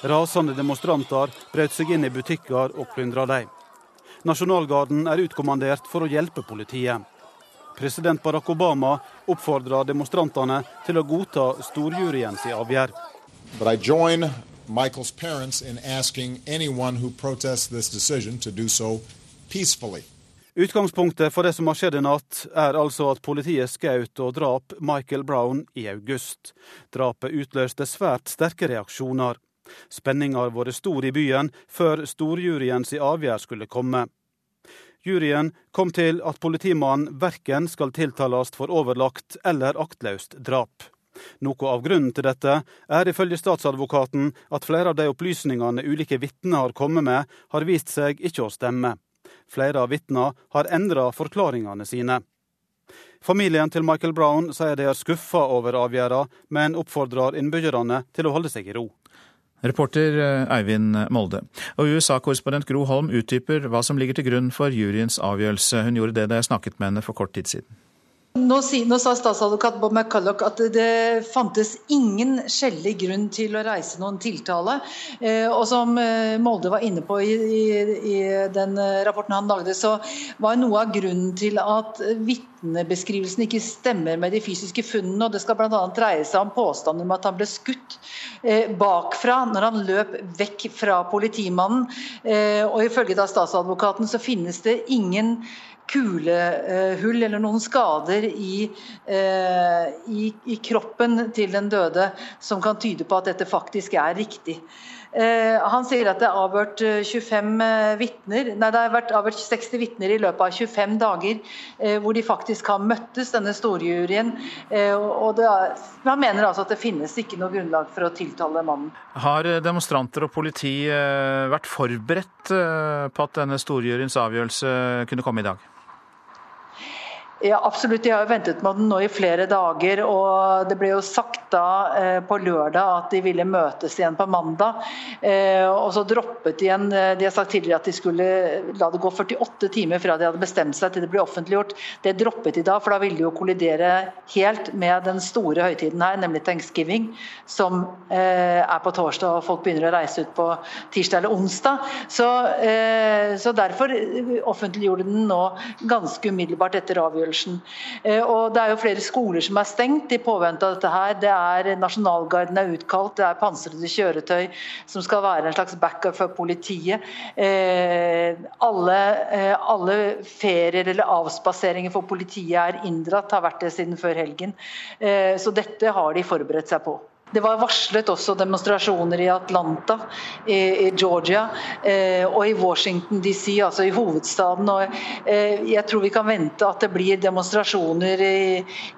Rasende demonstranter brøt seg inn i butikker og plyndra dem. Nasjonalgarden er utkommandert for å hjelpe politiet. President Barack Obama oppfordrer demonstrantene til å godta storjuryens avgjørelse. Michael's parents in asking anyone who protests this decision to do so peacefully. Utgangspunktet for det som har skjedd i natt, er altså at politiet skjøt og drap Michael Brown i august. Drapet utløste svært sterke reaksjoner. Spenninga har vært stor i byen før storjuryens avgjørelse skulle komme. Juryen kom til at politimannen verken skal tiltales for overlagt eller aktløst drap. Noe av grunnen til dette er ifølge statsadvokaten at flere av de opplysningene ulike vitner har kommet med, har vist seg ikke å stemme. Flere av vitnene har endra forklaringene sine. Familien til Michael Brown sier de er skuffa over avgjørelsen, men oppfordrer innbyggerne til å holde seg i ro. Reporter eh, Eivind Molde. Og USA-korrespondent Gro Holm utdyper hva som ligger til grunn for juryens avgjørelse. Hun gjorde det da jeg snakket med henne for kort tid siden. Nå, si, nå, sa statsadvokat Bob McCulloch at det fantes ingen skjellig grunn til å reise noen tiltale. Eh, og som eh, Molde var inne på i, i, i, den rapporten han lagde, så var noe av grunnen til at vitnebeskrivelsen ikke stemmer med de fysiske funnene. og Det skal bl.a. dreie seg om påstander om at han ble skutt eh, bakfra når han løp vekk fra politimannen. Eh, og Ifølge da statsadvokaten så finnes det ingen kulehull eller noen skader i, eh, i, i, kroppen til den døde som kan tyde på at dette faktisk er riktig. Eh, han sier at det er avhørt 25 vittner, nei det har vært avhørt 60 vitner i løpet av 25 dager, hvor de faktisk har møttes, denne storjuryen. og er, Han mener altså at det finnes ikke noe grunnlag for å tiltale mannen. Har demonstranter og politi vært forberedt på at denne storjuryens avgjørelse kunne komme i dag? Ja, absolutt. De har ventet med den nå i flere dager. og Det ble jo sagt da eh, på lørdag at de ville møtes igjen på mandag. Eh, og så droppet de igjen eh, De har sagt tidligere at de skulle la det gå 48 timer fra de hadde bestemt seg til det ble offentliggjort. Det droppet de da, for da ville de jo kollidere helt med den store høytiden her, nemlig thanksgiving, som er på torsdag og folk begynner å reise ut på tirsdag eller onsdag. Så, så derfor offentliggjorde den nå ganske umiddelbart etter avgjørelsen avgjørelsen. Eh, og Det er jo flere skoler som er stengt i påvente av dette. her. Det er Nasjonalgarden er utkalt, det er pansrede kjøretøy som skal være en slags backup for politiet. Eh, alle, eh, alle ferier eller avspaseringer for politiet er inndratt, har vært det siden før helgen. Så dette har de forberedt seg på. Det var varslet også demonstrasjoner i Atlanta, i, Georgia eh, og i Washington DC, altså i hovedstaden. Og, eh, jeg tror vi kan vente at det blir demonstrasjoner i,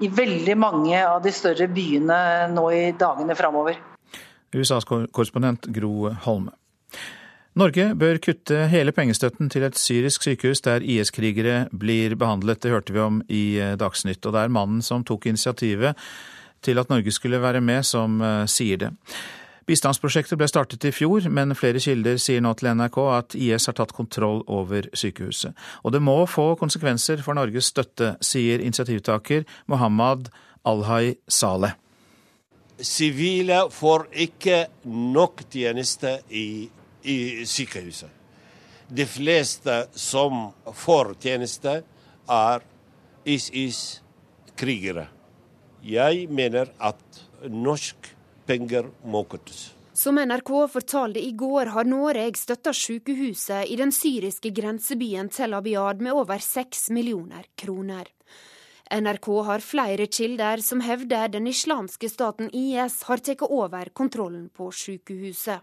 i veldig mange av de større byene nå i dagene framover. USAs korrespondent Gro Holme. Norge bør kutte hele pengestøtten til et syrisk sykehus der IS-krigere blir behandlet. Det hørte vi om i eh, Dagsnytt. Og det er mannen som tok initiativet til at Norge skulle være med, som eh, sier det. Bistandsprosjektet ble startet i fjor, men flere kilder sier nå til NRK at IS har tatt kontroll over sykehuset. Og det må få konsekvenser for Norges støtte, sier initiativtaker Mohammad Alhai Saleh. Sivile får ikke nok tjeneste i, i sykehuset. De fleste som får tjeneste, er IS-krigere. Jeg mener at norsk penger må kuttes. Som NRK fortalte i går, har Norge støtta sykehuset i den syriske grensebyen Tel Abyad med over seks millioner kroner. NRK har flere kilder som hevder den islamske staten IS har tatt over kontrollen på sykehuset.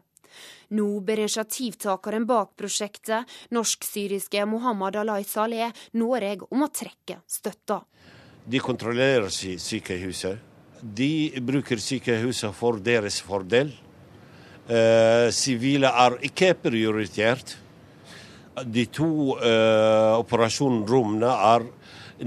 Nå ber initiativtakeren bak prosjektet, norsk-syriske Mohammed Alay Saleh, Norge om å trekke støtta. De kontrollerer sykehuset. De bruker sykehuset for deres fordel. Eh, sivile er ikke prioritert. De to uh, operasjonsrommene er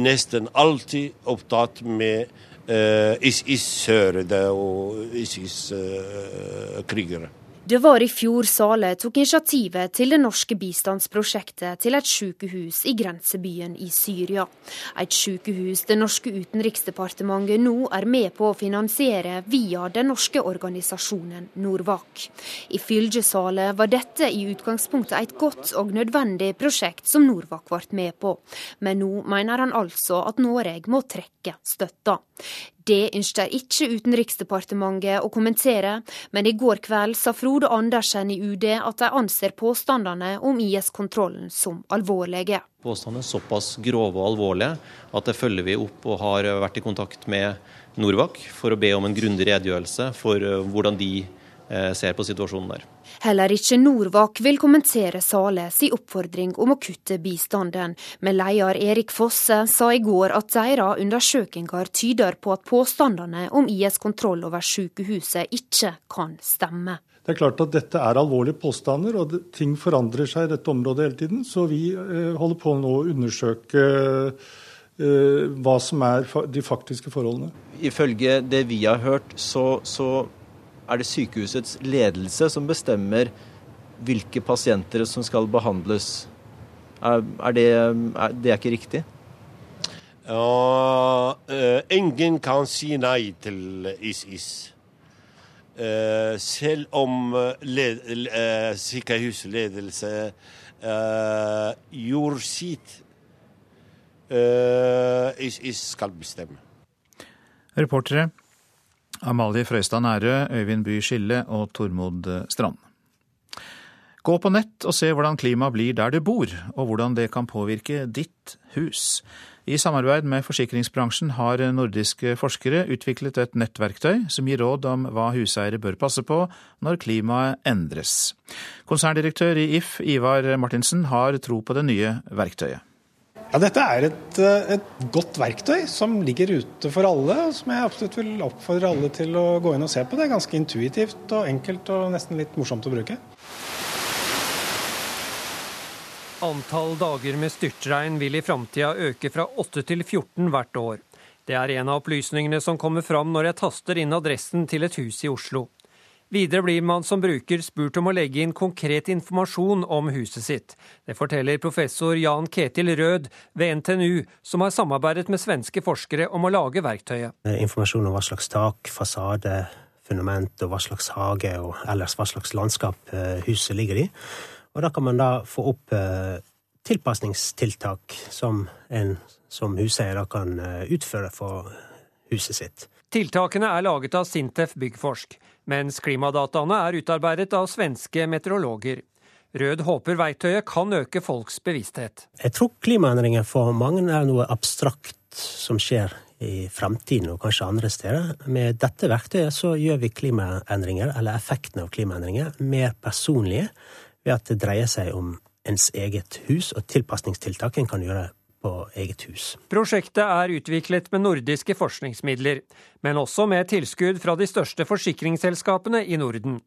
nesten alltid opptatt med uh, ISIS-sørede og ISIS-krigere. Det var i fjor Sale tok initiativet til det norske bistandsprosjektet til et sykehus i grensebyen i Syria. Et sykehus det norske utenriksdepartementet nå er med på å finansiere via den norske organisasjonen Norvak. Ifølge Sale var dette i utgangspunktet et godt og nødvendig prosjekt som Norvak ble med på, men nå mener han altså at Norge må trekke støtta. Det ønsker ikke Utenriksdepartementet å kommentere, men i går kveld sa Frode Andersen i UD at de anser påstandene om IS-kontrollen som alvorlige. Påstandene er såpass grove og alvorlige at det følger vi opp og har vært i kontakt med Norvak for å be om en grundig redegjørelse for eh, hvordan de ser på situasjonen der. Heller ikke Norvak vil kommentere Sales i oppfordring om å kutte bistanden, men leder Erik Fosse sa i går at deres undersøkelser tyder på at påstandene om IS kontroll over sykehuset ikke kan stemme. Det er klart at dette er alvorlige påstander, og ting forandrer seg i dette området hele tiden. Så vi eh, holder på nå å undersøke eh, hva som er de faktiske forholdene. Ifølge det vi har hørt, så, så er det sykehusets ledelse som bestemmer hvilke pasienter som skal behandles. Er, er det, er, det er ikke riktig? Ja, uh, ingen kan si nei til ISIS. Uh, selv om led, sykehusledelse gjorde sitt, ISIS skal bestemme. Reportere Amalie Frøystad Nærø, Øyvind By Skille og Tormod Strand. Gå på nett og se hvordan klimaet blir der du bor, og hvordan det kan påvirke ditt hus. I samarbeid med forsikringsbransjen har nordiske forskere utviklet et nettverktøy som gir råd om hva huseiere bør passe på når klimaet endres. Konserndirektør i If, Ivar Martinsen, har tro på det nye verktøyet. Ja, Dette er et, et, godt verktøy som ligger ute for alle, og som jeg absolutt vil oppfordre alle til å gå inn og se på. Det er ganske intuitivt og enkelt og nesten litt morsomt å bruke. Antall dager med styrtregn vil i framtida øke fra 8 til 14 hvert år. Det er en av opplysningene som kommer fram når jeg taster inn adressen til et hus i Oslo. Videre blir man som bruker spurt om å legge inn konkret informasjon om huset sitt. Det forteller professor Jan Ketil Rød ved NTNU, som har samarbeidet med svenske forskere om å lage verktøyet. Informasjon om hva slags tak, fasade, fundament og hva slags hage og ellers hva slags landskap eh, huset ligger i. Og da kan man da få opp eh, tilpasningstiltak som en som huseier da kan eh, utføre for huset sitt. Tiltakene er laget av Sintef Byggforsk, mens klimadataene er utarbeidet av svenske meteorologer. Rød håper verktøyet kan øke folks bevissthet. Jeg tror klimaendringer for mange er noe abstrakt som skjer i fremtiden og kanskje andre steder. Med dette verktøyet så gjør vi klimaendringer, eller effekten av klimaendringer, mer personlige ved at det dreier seg om ens eget hus og tilpasningstiltak en kan gjøre på eget hus. Prosjektet er utviklet med nordiske forskningsmidler, men også med tilskudd fra de største forsikringsselskapene i Norden.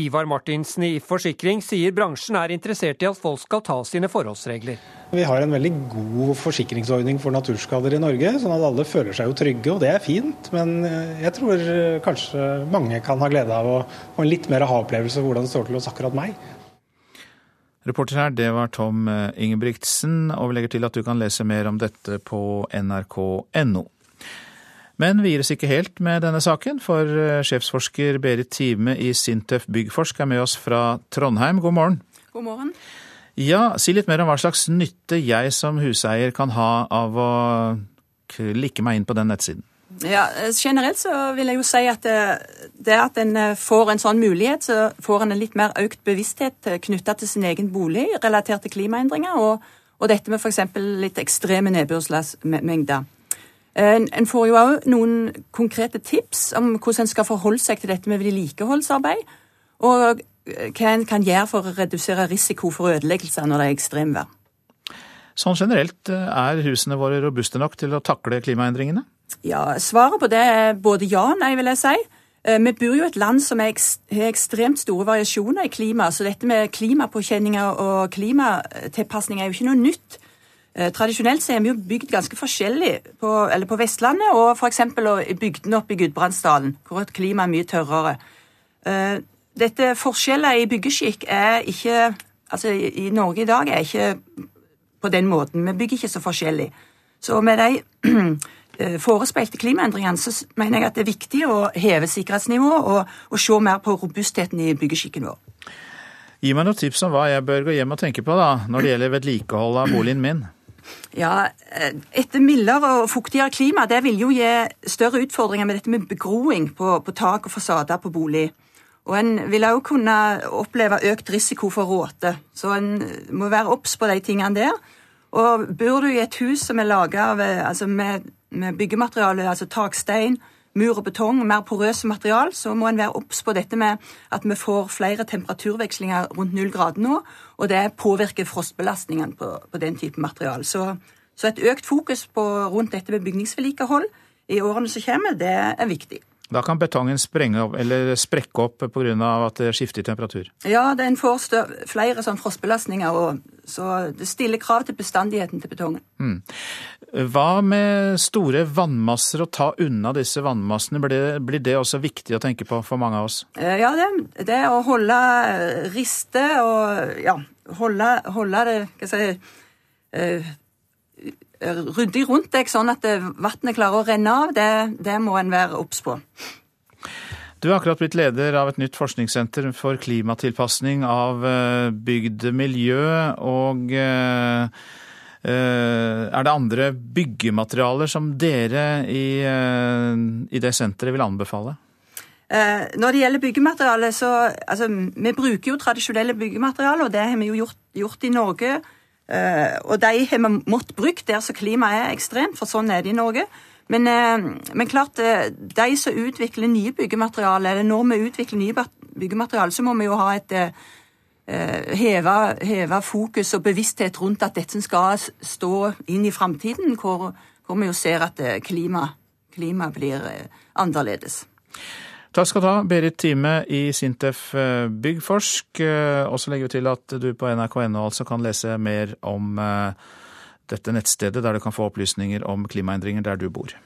Ivar Martinsen i Forsikring sier bransjen er interessert i at folk skal ta sine forholdsregler. Vi har en veldig god forsikringsordning for naturskader i Norge, sånn at alle føler seg jo trygge, og det er fint. Men jeg tror kanskje mange kan ha glede av å få en litt mer aha-opplevelse av hvordan det står til hos akkurat meg. Reporter her, det var Tom eh, Ingebrigtsen, og vi legger til at du kan lese mer om dette på nrk.no. Men vi gir oss ikke helt med denne saken, for eh, sjefsforsker Berit Time i Sintef Byggforsk er med oss fra Trondheim. God morgen. God morgen. Ja, Si litt mer om hva slags nytte jeg som huseier kan ha av å klikke meg inn på den nettsiden. Ja, Generelt så vil jeg jo si at det, det at en eh, får en sånn mulighet, så får en en litt mer økt bevissthet eh, knytta til sin egen bolig relatert til klimaendringer, og, og dette med f.eks. litt ekstreme nedbørsmengder. En, en får jo òg noen konkrete tips om hvordan en skal forholde seg til dette med vedlikeholdsarbeid, og eh, hva en kan gjøre for å redusere risiko for ødeleggelser når det er ekstremvær. Sånn generelt, er husene våre robuste nok til å takle klimaendringene? Ja, Svaret på det er både ja og nei, vil jeg si. Eh, vi bor jo i et land som har ekstremt store variasjoner i klima, så dette med klimapåkjenninger og klimatilpasning er jo ikke noe nytt. Eh, tradisjonelt så er vi jo bygd ganske forskjellig på, på Vestlandet og f.eks. bygdene oppe i Gudbrandsdalen, hvor klima er mye tørrere. Eh, dette Forskjeller i byggeskikk er ikke Altså, i Norge i dag er ikke på den måten. Vi bygger ikke så forskjellig. Så med de Eh, forespeilte klimaendringene, så mener jeg at det er viktig å heve sikkerhetsnivået og, og se mer på robustheten i byggeskikken vår. Gi meg noen tips om hva jeg bør gå hjem og tenke på da, når det gjelder vedlikehold av boligen min. Ja, eh, Et mildere og fuktigere klima det vil jo gi større utfordringer med dette med begroing på, på tak og fasader på bolig. Og en vil òg kunne oppleve økt risiko for råte. Så en må være obs på de tingene der. Og bor du i et hus som er laga altså med med byggemateriale, altså takstein, mur og betong, mer porøse material, så må en være obs på dette med at vi får flere temperaturvekslinger rundt null grader nå, og det påvirker frostbelastningen på, på den type material. Så, så, et økt fokus på, rundt dette med bygningsvedlikehold i årene som kommer, det er viktig. Da kan betongen sprenge opp, eller sprekke opp pga. at det skifter temperatur? Ja, den får flere sånn frostbelastninger, og, så det stiller krav til bestandigheten til betongen. Mm. Hva med store vannmasser, å ta unna disse vannmassene? Blir, blir det også viktig å tenke på for mange av oss? Eh, ja, det, det å holde eh, riste og ja, holde, holde det hva skal jeg si, eh, ryddig rundt deg, sånn at vannet klarer å renne av, det, det må en være obs på. Du har akkurat blitt leder av et nytt forskningssenter for klimatilpasning av bygdemiljø. og Eh, er det andre byggematerialer som dere i, eh, i det senteret vil anbefale? Eh, når det gjelder byggemateriale, så altså, Vi bruker jo tradisjonelle byggematerialer, og det har vi jo gjort, gjort i Norge. Og de har vi måttet bruke der så klimaet er ekstremt, for sånn er det i Norge. Men, men, klart, de som utvikler nye byggematerialer, eller når vi utvikler nye byggematerialer, så må vi jo ha et Eh, heve, heve, fokus og bevissthet rundt at dette skal stå inn i framtiden, hvor, hvor, vi jo ser at eh, klima, klima blir eh, annerledes. Takk skal du ha, Berit Time i Sintef Byggforsk. Og så legger vi til at du på nrk.no altså kan lese mer om dette nettstedet, der du kan få opplysninger om klimaendringer der du bor.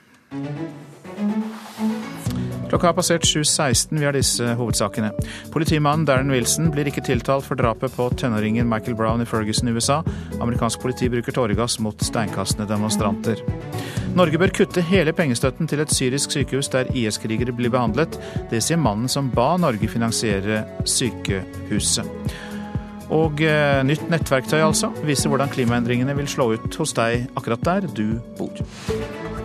Klokka har passert 7.16. Vi har disse hovedsakene. Politimannen Darren Wilson blir ikke tiltalt for drapet på tenåringen Michael Brown i Ferguson i USA. Amerikansk politi bruker tåregass mot steinkastende demonstranter. Norge bør kutte hele pengestøtten til et syrisk sykehus der IS-krigere blir behandlet. Det sier mannen som ba Norge finansiere sykehuset. Og eh, nytt nettverktøy, altså. Viser hvordan klimaendringene vil slå ut hos deg akkurat der du bor.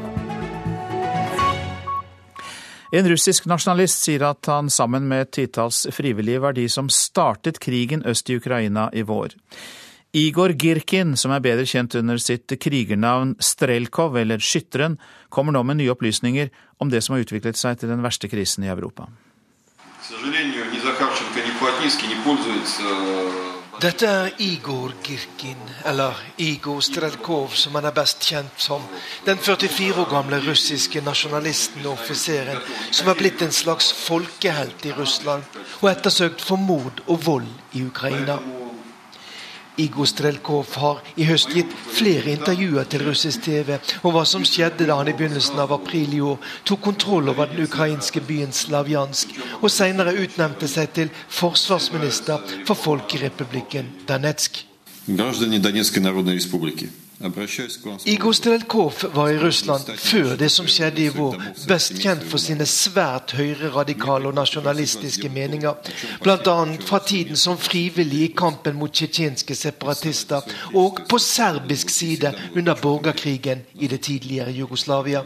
En russisk nasjonalist sier at han sammen med titalls frivillige var de som startet krigen øst i Ukraina i vår. Igor Girkin, som er bedre kjent under sitt krigernavn Strelkov, eller Skytteren, kommer nå med nye opplysninger om det som har utviklet seg til den verste krisen i Europa. Dette er Igor Girkin, eller Igor Strelkov som han er best kjent som. Den 44 år gamle russiske nasjonalisten og offiseren som er blitt en slags folkehelt i Russland, og ettersøkt for mord og vold i Ukraina. Igor Strelkov har i høst gitt flere intervjuer til russisk TV om hva som skjedde da han i begynnelsen av april i år tok kontroll over den ukrainske byen Slavjansk, og senere utnevnte seg til forsvarsminister for Folkerepublikken Danetsk. Граждане Донецкой Народной Республики. Igor Strelkov var i Russland før det som skjedde i vår, best kjent for sine svært høyreradikale og nasjonalistiske meninger, bl.a. fra tiden som frivillig i kampen mot tsjetsjenske separatister, og på serbisk side under borgerkrigen i det tidligere Jugoslavia.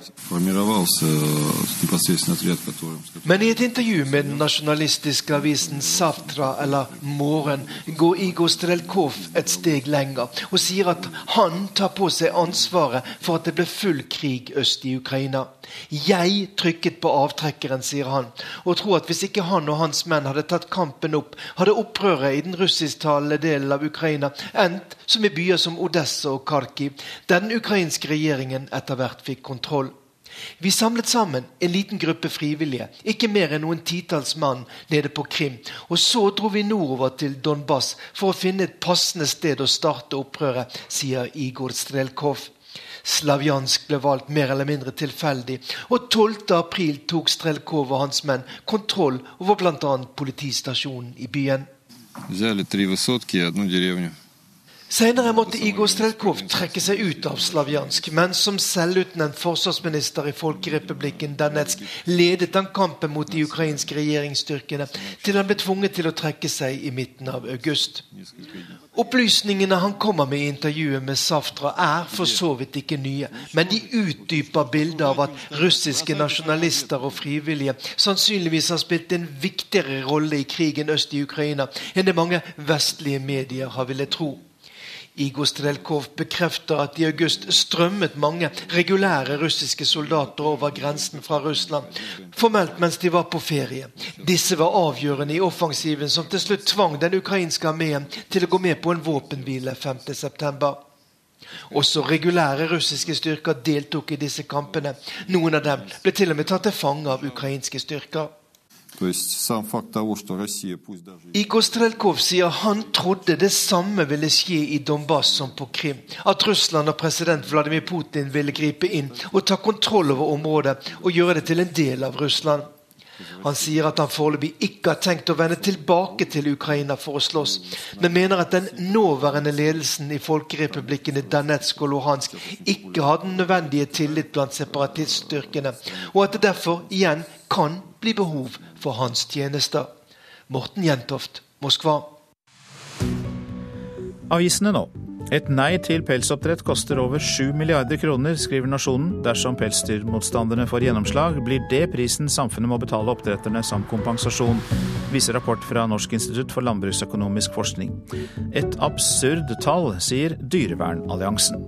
Men i et intervju med den nasjonalistiske avisen Savtra, eller Morgen, går Igor Strelkov et steg lenger og sier at han tar tar på seg ansvaret for at det ble full krig øst i Ukraina. Jeg trykket på avtrekkeren, sier han, og tror at hvis ikke han og hans menn hadde tatt kampen opp, hadde opprøret i den russisktalende delen av Ukraina endt som i byer som Odessa og Kharkiv, der den ukrainske regjeringen etter hvert fikk kontroll. Vi samlet sammen en liten gruppe frivillige, ikke mer enn noen titalls mann, nede på Krim. Og så dro vi nordover til Donbas for å finne et passende sted å starte opprøret, sier Igor Strelkov. Slavjansk ble valgt mer eller mindre tilfeldig, og 12. april tok Strelkov og hans menn kontroll over bl.a. politistasjonen i byen. Взяли три высотки и одну деревню. Senere måtte Igor Strelkov trekke seg ut av Slavjansk, men som selvutnevnt forsvarsminister i Folkerepublikken Danetsk ledet han kampen mot de ukrainske regjeringsstyrkene til han ble tvunget til å trekke seg i midten av august. Opplysningene han kommer med i intervjuet med Saftra, er for så vidt ikke nye, men de utdyper bildet av at russiske nasjonalister og frivillige sannsynligvis har spilt en viktigere rolle i krigen øst i Ukraina enn det mange vestlige medier har villet tro. Igor Strelkov bekrefter at i august strømmet mange regulære russiske soldater over grensen fra Russland, formelt mens de var på ferie. Disse var avgjørende i offensiven som til slutt tvang den ukrainske armeen til å gå med på en våpenhvile 5.9. Også regulære russiske styrker deltok i disse kampene. Noen av dem ble til og med tatt til fange av ukrainske styrker. Igor Strelkov sier han trodde det samme ville skje i Donbas som på Krim. At Russland og president Vladimir Putin ville gripe inn og ta kontroll over området og gjøre det til en del av Russland. Han sier at han foreløpig ikke har tenkt å vende tilbake til Ukraina for å slåss, men mener at den nåværende ledelsen i folkerepublikkene Danetsk og Luhansk ikke har den nødvendige tillit blant separatiststyrkene, og at det derfor igjen kan bli behov for hans tjenester. Morten Jentoft, Moskva. Avisene nå. Et nei til pelsoppdrett koster over 7 milliarder kroner, skriver Nasjonen. Dersom pelsdyrmotstanderne får gjennomslag, blir det prisen samfunnet må betale oppdretterne som kompensasjon, viser rapport fra Norsk institutt for landbruksøkonomisk forskning. Et absurd tall, sier Dyrevernalliansen.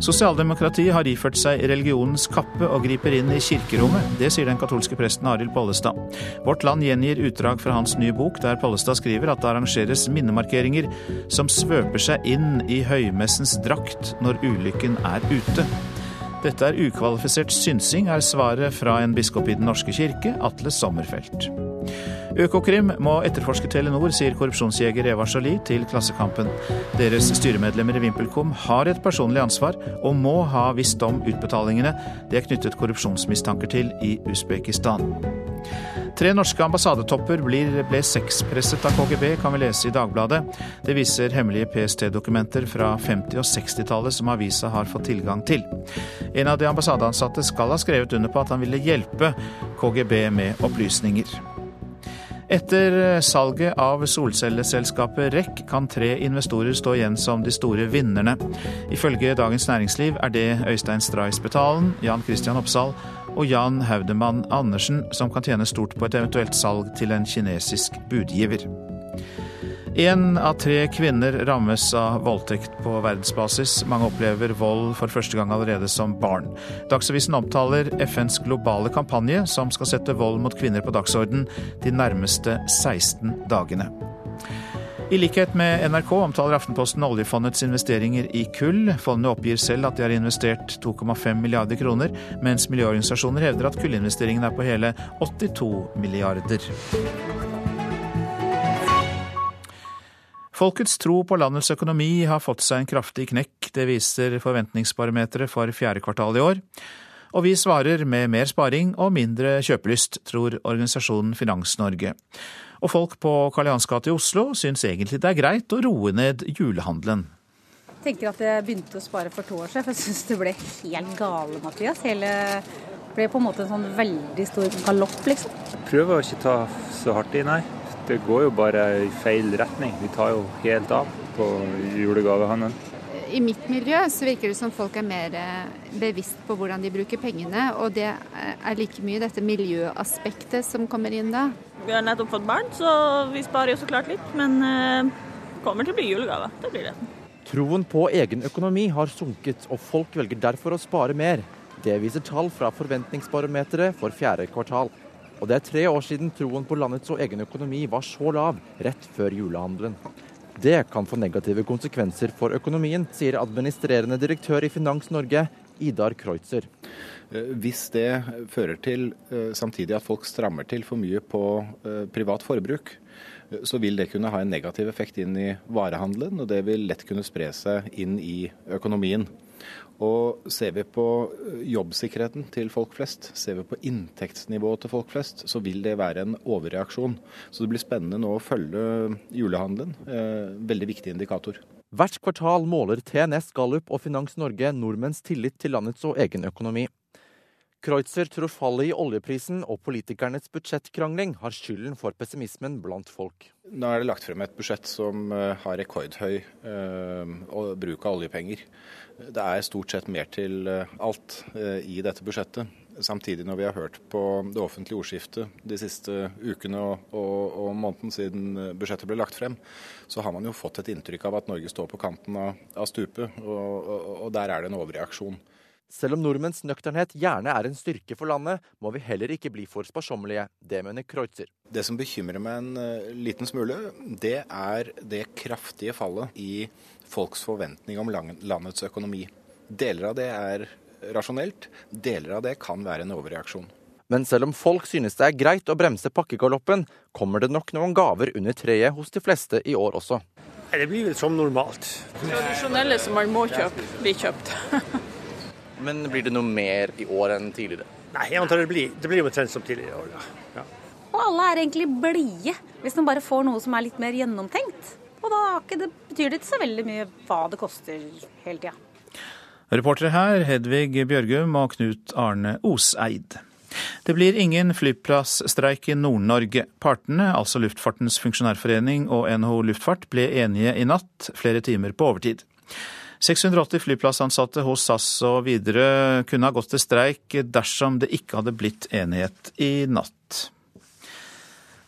Sosialdemokratiet har iført seg religionens kappe og griper inn i kirkerommet. Det sier den katolske presten Arild Pollestad. Vårt Land gjengir utdrag fra hans nye bok, der Pollestad skriver at det arrangeres minnemarkeringer som svøper seg inn i høymessens drakt når ulykken er ute. Dette er ukvalifisert synsing, er svaret fra en biskop i Den norske kirke, Atle Sommerfelt. Økokrim må etterforske Telenor, sier korrupsjonsjeger Eva Jolie til Klassekampen. Deres styremedlemmer i VimpelCom har et personlig ansvar, og må ha visst om utbetalingene det er knyttet korrupsjonsmistanker til i Usbekistan. Tre norske ambassadetopper blir, ble sexpresset av KGB, kan vi lese i Dagbladet. Det viser hemmelige PST-dokumenter fra 50- og 60-tallet som avisa har fått tilgang til. En av de ambassadeansatte skal ha skrevet under på at han ville hjelpe KGB med opplysninger. Etter salget av solcelleselskapet REC kan tre investorer stå igjen som de store vinnerne. Ifølge Dagens Næringsliv er det Øystein Stray Spetalen, Jan Christian Oppsal og Jan Haudemann Andersen som kan tjene stort på et eventuelt salg til en kinesisk budgiver. Én av tre kvinner rammes av voldtekt på verdensbasis. Mange opplever vold for første gang allerede som barn. Dagsavisen omtaler FNs globale kampanje som skal sette vold mot kvinner på dagsorden de nærmeste 16 dagene. I likhet med NRK omtaler Aftenposten oljefondets investeringer i kull. Fondet oppgir selv at de har investert 2,5 milliarder kroner, mens miljøorganisasjoner hevder at kullinvesteringen er på hele 82 milliarder. Folkets tro på landets økonomi har fått seg en kraftig knekk. Det viser forventningsbarometeret for fjerde kvartal i år. Og vi svarer med mer sparing og mindre kjøpelyst, tror organisasjonen Finans-Norge. Og folk på Karl Johans gate i Oslo syns egentlig det er greit å roe ned julehandelen. Jeg tenker at jeg begynte å spare for to år siden, for jeg syns det ble helt gale, Mathias. Hele ble på en måte en sånn veldig stor galopp, liksom. Prøver å ikke ta så hardt i, nei det går jo bare i feil retning. Vi tar jo helt av på julegavehandelen. I mitt miljø så virker det som folk er mer eh, bevisst på hvordan de bruker pengene. Og det er like mye dette miljøaspektet som kommer inn da. Vi har nettopp fått barn, så vi sparer jo så klart litt. Men det kommer til å bli julegave. Det blir det. Troen på egen økonomi har sunket, og folk velger derfor å spare mer. Det viser tall fra Forventningsbarometeret for fjerde kvartal. Og det er tre år siden troen på landets og egen økonomi var så lav rett før julehandelen. Det kan få negative konsekvenser for økonomien, sier administrerende direktør i Finans Norge, Idar Kreutzer. Eh, hvis det fører til eh, samtidig at folk strammer til for mye på eh, privat forbruk, så vil det kunne ha en negativ effekt inn i varehandelen, og det vil lett kunne spre seg inn i økonomien. Og ser vi på eh, jobbsikkerheten til folk flest, ser vi på inntektsnivået til folk flest, så vil det være en overreaksjon. Så det blir spennende nå å følge julehandelen. Eh, veldig viktig indikator. Hvert kvartal måler TNS Gallup og Finans Norge nordmenns tillit til landets og egen økonomi. Kreutzer tror fallet i oljeprisen og politikernes budsjettkrangling har skylden for pessimismen blant folk. Nå er det lagt frem et budsjett som eh, har rekordhøy bruk av oljepenger. Det er stort sett mer til eh, alt øh, i dette budsjettet. Samtidig, når vi har hørt på det offentlige ordskiftet de siste ukene og, og, og måneden siden budsjettet ble lagt frem, så har man jo fått et inntrykk av at Norge står på kanten av, av stupet, og, og der er det en overreaksjon. Selv om nordmenns nøkternhet gjerne er en styrke for landet, må vi heller ikke bli for sparsommelige. Det mener Kreutzer. Det som bekymrer meg en uh, liten smule, det er det kraftige fallet i folks forventning om landets økonomi. Deler av det er rasjonelt, deler av det kan være en overreaksjon. Men selv om folk synes det er greit å bremse pakkegaloppen, kommer det nok noen gaver under treet hos de fleste i år også. Det blir vel som normalt. Tradisjonelle som man må kjøpe, blir kjøpt. Men blir det noe mer i år enn tidligere? Nei, jeg antar det blir, det blir omtrent som tidligere år, ja. Og alle er egentlig blide, hvis de bare får noe som er litt mer gjennomtenkt. Og da det, betyr det ikke så veldig mye hva det koster hele tida. Reportere her Hedvig Bjørgum og Knut Arne Oseid. Det blir ingen flyplassstreik i Nord-Norge. Partene, altså Luftfartens funksjonærforening og NHO Luftfart, ble enige i natt, flere timer på overtid. 680 flyplassansatte hos SAS og Widerøe kunne ha gått til streik dersom det ikke hadde blitt enighet i natt.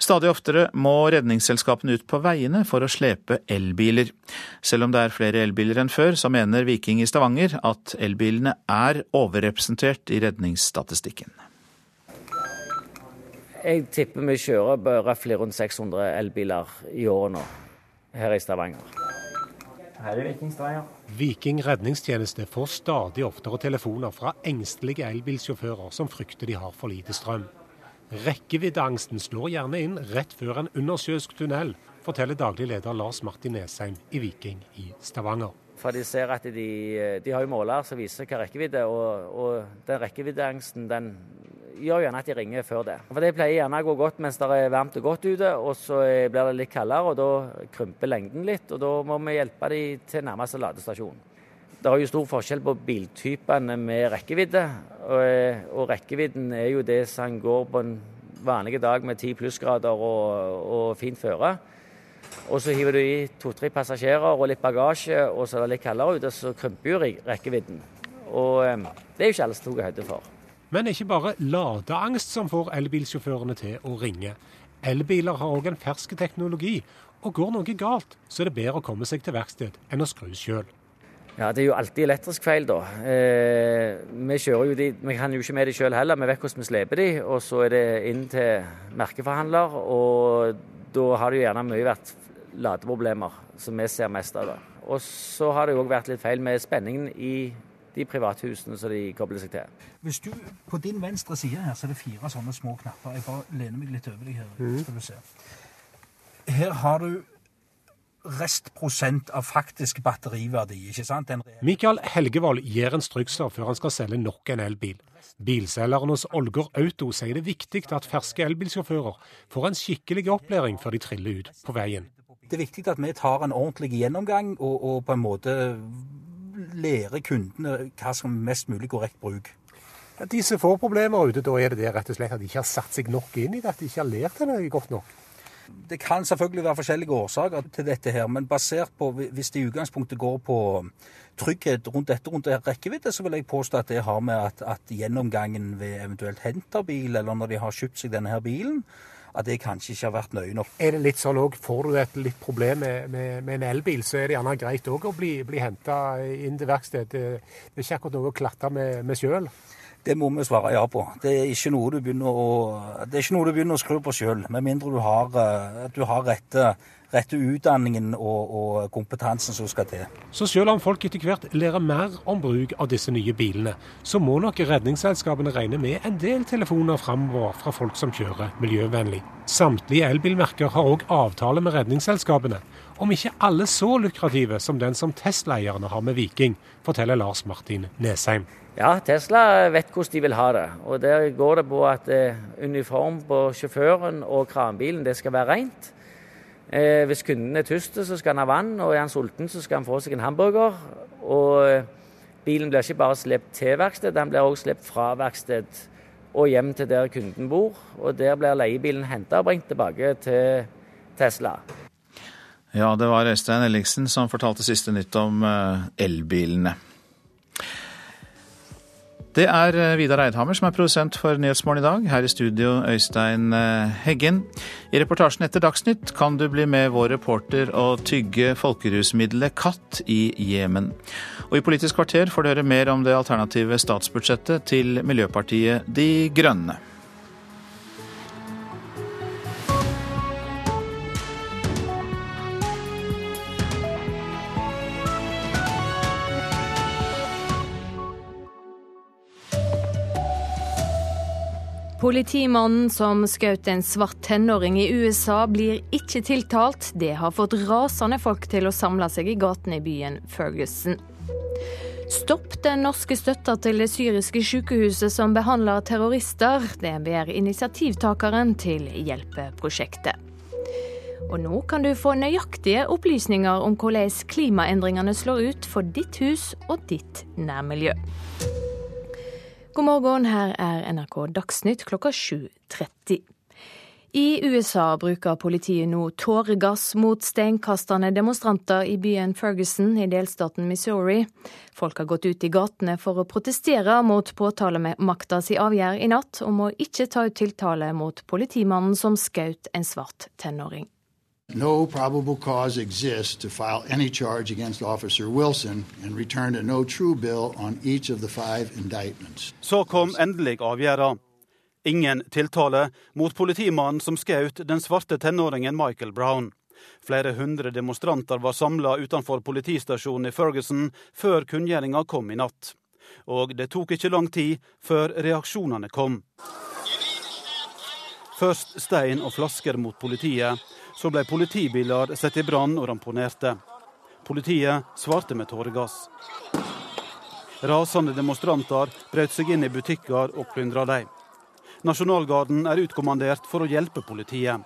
Stadig oftere må redningsselskapene ut på veiene for å slepe elbiler. Selv om det er flere elbiler enn før, så mener Viking i Stavanger at elbilene er overrepresentert i redningsstatistikken. Jeg tipper vi kjører røftlig rundt 600 elbiler i året nå her i Stavanger. Her er Viking Stavanger. Viking redningstjeneste får stadig oftere telefoner fra engstelige elbilsjåfører som frykter de har for lite strøm. Rekkeviddeangsten slår gjerne inn rett før en undersjøisk tunnel, forteller daglig leder Lars Martin Nesheim i Viking i Stavanger. For de ser at de, de har jo måler som viser hva rekkevidde, og, og den rekkeviddeangsten den gjør gjerne at de ringer før det. For Det pleier gjerne å gå godt mens det er varmt og godt ute, og så blir det litt kaldere, og da krymper lengden litt. og Da må vi hjelpe dem til nærmeste ladestasjon. Det er jo stor forskjell på biltypene med rekkevidde, og, og rekkevidden er jo det som går på en vanlig dag med 10 plussgrader og, og fint føre. Og så hiver du i to-tre passasjerer og litt bagasje, og så er det litt kaldere ute, så krymper jo rekkevidden. Og eh, det er jo ikke alle som tar høyde for. Men ikke bare ladeangst som får elbilsjåførene til å ringe. Elbiler har òg en fersk teknologi, og går noe galt, så er det bedre å komme seg til verksted enn å skru sjøl. Ja, Det er jo alltid elektrisk feil, da. Eh, vi jo de, vi kan jo ikke med de sjøl heller. Vi vet hvordan vi sleper de, og så er det inn til merkeforhandler. Og da har det jo gjerne mye vært ladeproblemer, som vi ser mest av. Og så har det jo òg vært litt feil med spenningen i de privathusene som de kobler seg til. Hvis du, På din venstre side her så er det fire sånne små knapper. Jeg bare lener meg litt over deg her. Mm. skal du se. Her har du restprosent av faktisk batteriverdi. ikke sant? Mikael Helgevold gir en strykser før han skal selge nok en elbil. Bilselgeren hos Olger Auto sier det er viktig at ferske elbilsjåfører får en skikkelig opplæring før de triller ut på veien. Det er viktig at vi tar en ordentlig gjennomgang og, og på en måte lære kundene hva som er mest mulig korrekt bruk. Ja, de som får problemer ute, da er det det rett og slett at de ikke har satt seg nok inn i det, at de ikke har lært det godt nok? Det kan selvfølgelig være forskjellige årsaker til dette, her, men basert på hvis det i utgangspunktet går på trygghet rundt dette, rundt rekkevidde, så vil jeg påstå at det har med at, at gjennomgangen ved eventuelt henterbil, eller når de har kjøpt seg denne her bilen, at det kanskje ikke har vært nøye nok. Er det litt sånn òg, får du et litt problem med, med, med, en elbil, så er det gjerne greit òg å bli, bli henta inn til verksted. Det, det, er ikke akkurat noe å klatre med, med sjøl. Det må vi svare ja på. Det er ikke noe du begynner å, det er ikke noe du begynner å skru på sjøl, med mindre du har, eh, du har rette rette utdanningen og, og, kompetansen som skal til. Så selv om folk etter hvert lærer mer om bruk av disse nye bilene, så må nok redningsselskapene regne med en del telefoner framover fra folk som kjører miljøvennlig. Samtlige elbilmerker har òg avtale med redningsselskapene, om ikke alle så lukrative som den som Tesla-eierne har med Viking, forteller Lars Martin Nesheim. Ja, Tesla vet hvordan de vil ha det. Og Der går det på at eh, uniform på sjåføren og kranbilen det skal være rent. Eh, hvis kunden er tyst, så skal han ha vann, og er han sulten, så skal han få seg en hamburger. Og eh, bilen blir ikke bare sluppet til verksted, den blir også sluppet fra verksted og hjem til der kunden bor. Og der blir leiebilen henta og bringt tilbake til Tesla. Ja, det var Øystein Elliksen som fortalte siste nytt om eh, elbilene. Det er eh, Vidar Eidhammer som er produsent for Nyhetsmorgen i dag. Her i studio Øystein eh, Heggen. I reportasjen etter Dagsnytt kan du bli med vår reporter og tygge folkerusmiddelet katt i Jemen. Og i Politisk kvarter får du høre mer om det alternative statsbudsjettet til Miljøpartiet De Grønne. Politimannen som skjøt en svart tenåring i USA, blir ikke tiltalt. Det har fått rasende folk til å samle seg i gatene i byen Ferguson. Stopp den norske støtta til det syriske sykehuset som behandler terrorister. Det ber initiativtakeren til hjelpeprosjektet. Og nå kan du få nøyaktige opplysninger om hvordan klimaendringene slår ut for ditt hus og ditt nærmiljø. God morgen, her er NRK Dagsnytt klokka 7.30. I USA bruker politiet nå tåregass mot steinkastende demonstranter i byen Ferguson i delstaten Missouri. Folk har gått ut i gatene for å protestere mot påtalemakta si avgjerd i natt om å ikke ta ut tiltale mot politimannen som skjøt en svart tenåring. No probable cause exists to file any charge against Officer Wilson and return a no true bill on each of the five indictments. Så kom endelig avgjørelsen. Ingen tiltale mot politimannen som skjøt den svarte tenåringen Michael Brown. Flere hundre demonstranter var samla utenfor politistasjonen i Ferguson før kunngjøringa kom i natt. Og det tok ikke lang tid før reaksjonene kom. Først stein og flasker mot politiet, så ble politibiler satt i brann og ramponerte. Politiet svarte med tåregass. Rasende demonstranter brøt seg inn i butikker og plyndra dem. Nasjonalgarden er utkommandert for å hjelpe politiet.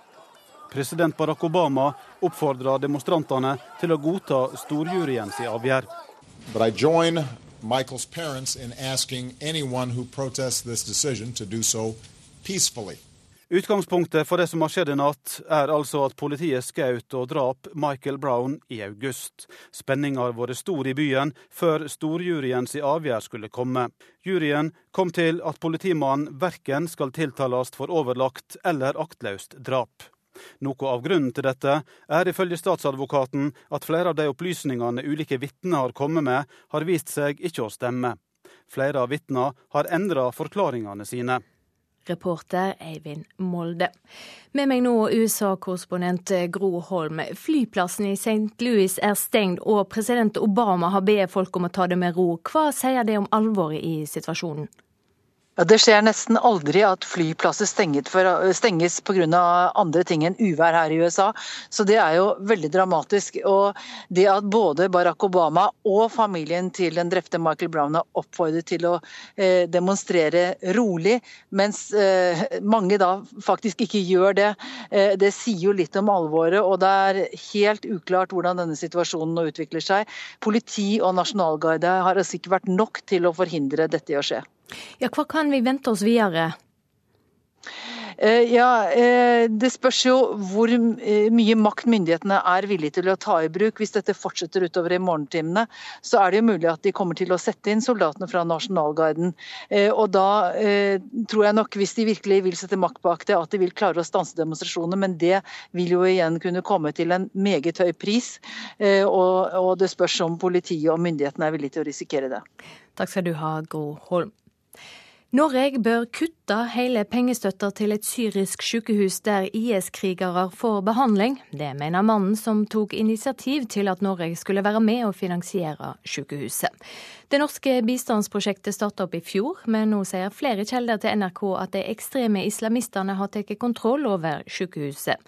President Barack Obama oppfordra demonstrantene til å godta storjuryens avgjørelse. Michael's parents in asking anyone who protests this decision to do so peacefully. Utgangspunktet for det som har skjedd i natt, er altså at politiet skjøt og drap Michael Brown i august. Spenninga har vært stor i byen før storjuryens avgjørelse skulle komme. Juryen kom til at politimannen verken skal tiltales for overlagt eller aktløst drap. Noe av grunnen til dette er ifølge statsadvokaten at flere av de opplysningene ulike vitner har kommet med, har vist seg ikke å stemme. Flere av vitnene har endra forklaringene sine. Reporter Eivind Molde. Med meg nå USA-korrespondent Gro Holm. Flyplassen i St. Louis er stengt, og president Obama har bedt folk om å ta det med ro. Hva sier det om alvoret i situasjonen? Ja, Det skjer nesten aldri at flyplasser stenges pga. andre ting enn uvær her i USA. Så det er jo veldig dramatisk. Og det at både Barack Obama og familien til den drepte Michael Brown har oppfordret til å eh, demonstrere rolig, mens eh, mange da faktisk ikke gjør det, eh, det sier jo litt om alvoret. Og det er helt uklart hvordan denne situasjonen nå utvikler seg. Politi og nasjonalgarde har altså ikke vært nok til å forhindre dette i å skje. Ja, hva kan vi vente oss videre? Eh, ja, eh, Det spørs jo hvor eh, mye makt myndighetene er villige til å ta i bruk. Hvis dette fortsetter utover i morgentimene, så er det jo mulig at de kommer til å sette inn soldatene fra Nasjonalgarden. Og da tror jeg nok, hvis de virkelig vil sette makt bak det, at de vil klare å stanse demonstrasjonene. Men det vil jo igjen kunne komme til en meget høy pris. Og det spørs om politiet og myndighetene er villige til å risikere det. Takk skal du ha, Gro Holm. Norge bør kutte hele pengestøtta til et syrisk sykehus der IS-krigere får behandling. Det mener mannen som tok initiativ til at Norge skulle være med og finansiere sykehuset. Det norske bistandsprosjektet startet opp i fjor, men nå sier flere kilder til NRK at de ekstreme islamistene har tatt kontroll over sykehuset.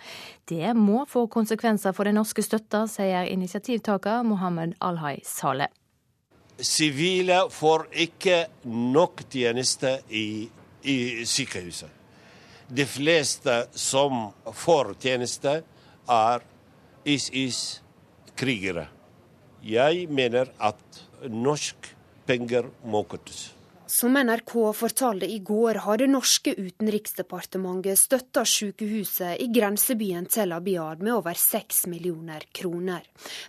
Det må få konsekvenser for den norske støtta, sier initiativtaker Mohammed Alhai Saleh sivile får ikke nok tjeneste i, i sykehuset. De fleste som får tjeneste, er ISIS-krigere. Jeg mener at norsk penger må kuttes. Som NRK fortalte i går, har det norske utenriksdepartementet støtta sykehuset i grensebyen Tel Abyad med over seks millioner kroner.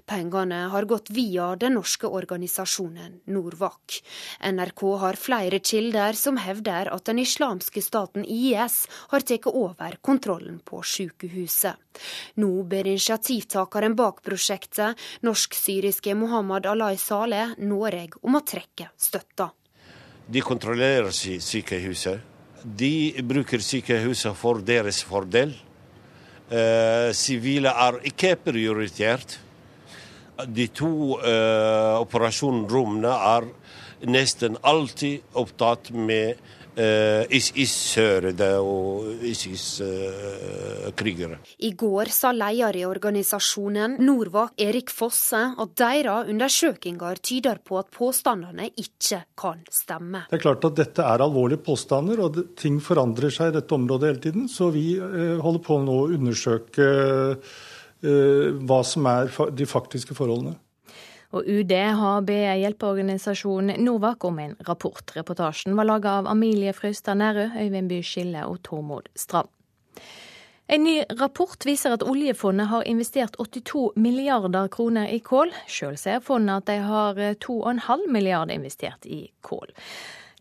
Pengene har gått via den norske organisasjonen Norvak. NRK har flere kilder som hevder at den islamske staten IS har tatt over kontrollen på sykehuset. Nå ber initiativtakeren bak prosjektet, norsk-syriske Mohammed Alay Saleh, Norge om å trekke støtta. De kontrollerer sykehuset. De bruker sykehuset for deres fordel. Eh, sivile er ikke prioritert. De to uh, operasjonsrommene er nesten alltid opptatt med uh, og ISIS-krigere. Uh, I går sa leder i organisasjonen Norvak, Erik Fosse, at deres undersøkelser tyder på at påstandene ikke kan stemme. Det er klart at dette er alvorlige påstander, og ting forandrer seg i dette området hele tiden. Så vi holder på nå å undersøke hva som er de faktiske forholdene. Og UD har bedt hjelpeorganisasjonen Novak om en rapport. Reportasjen var laget av Amilie Frøystad Nærø, Øyvind By Skille og Tormod Strand. En ny rapport viser at oljefondet har investert 82 milliarder kroner i kål. Sjøl ser fondet at de har 2,5 milliarder investert i kål.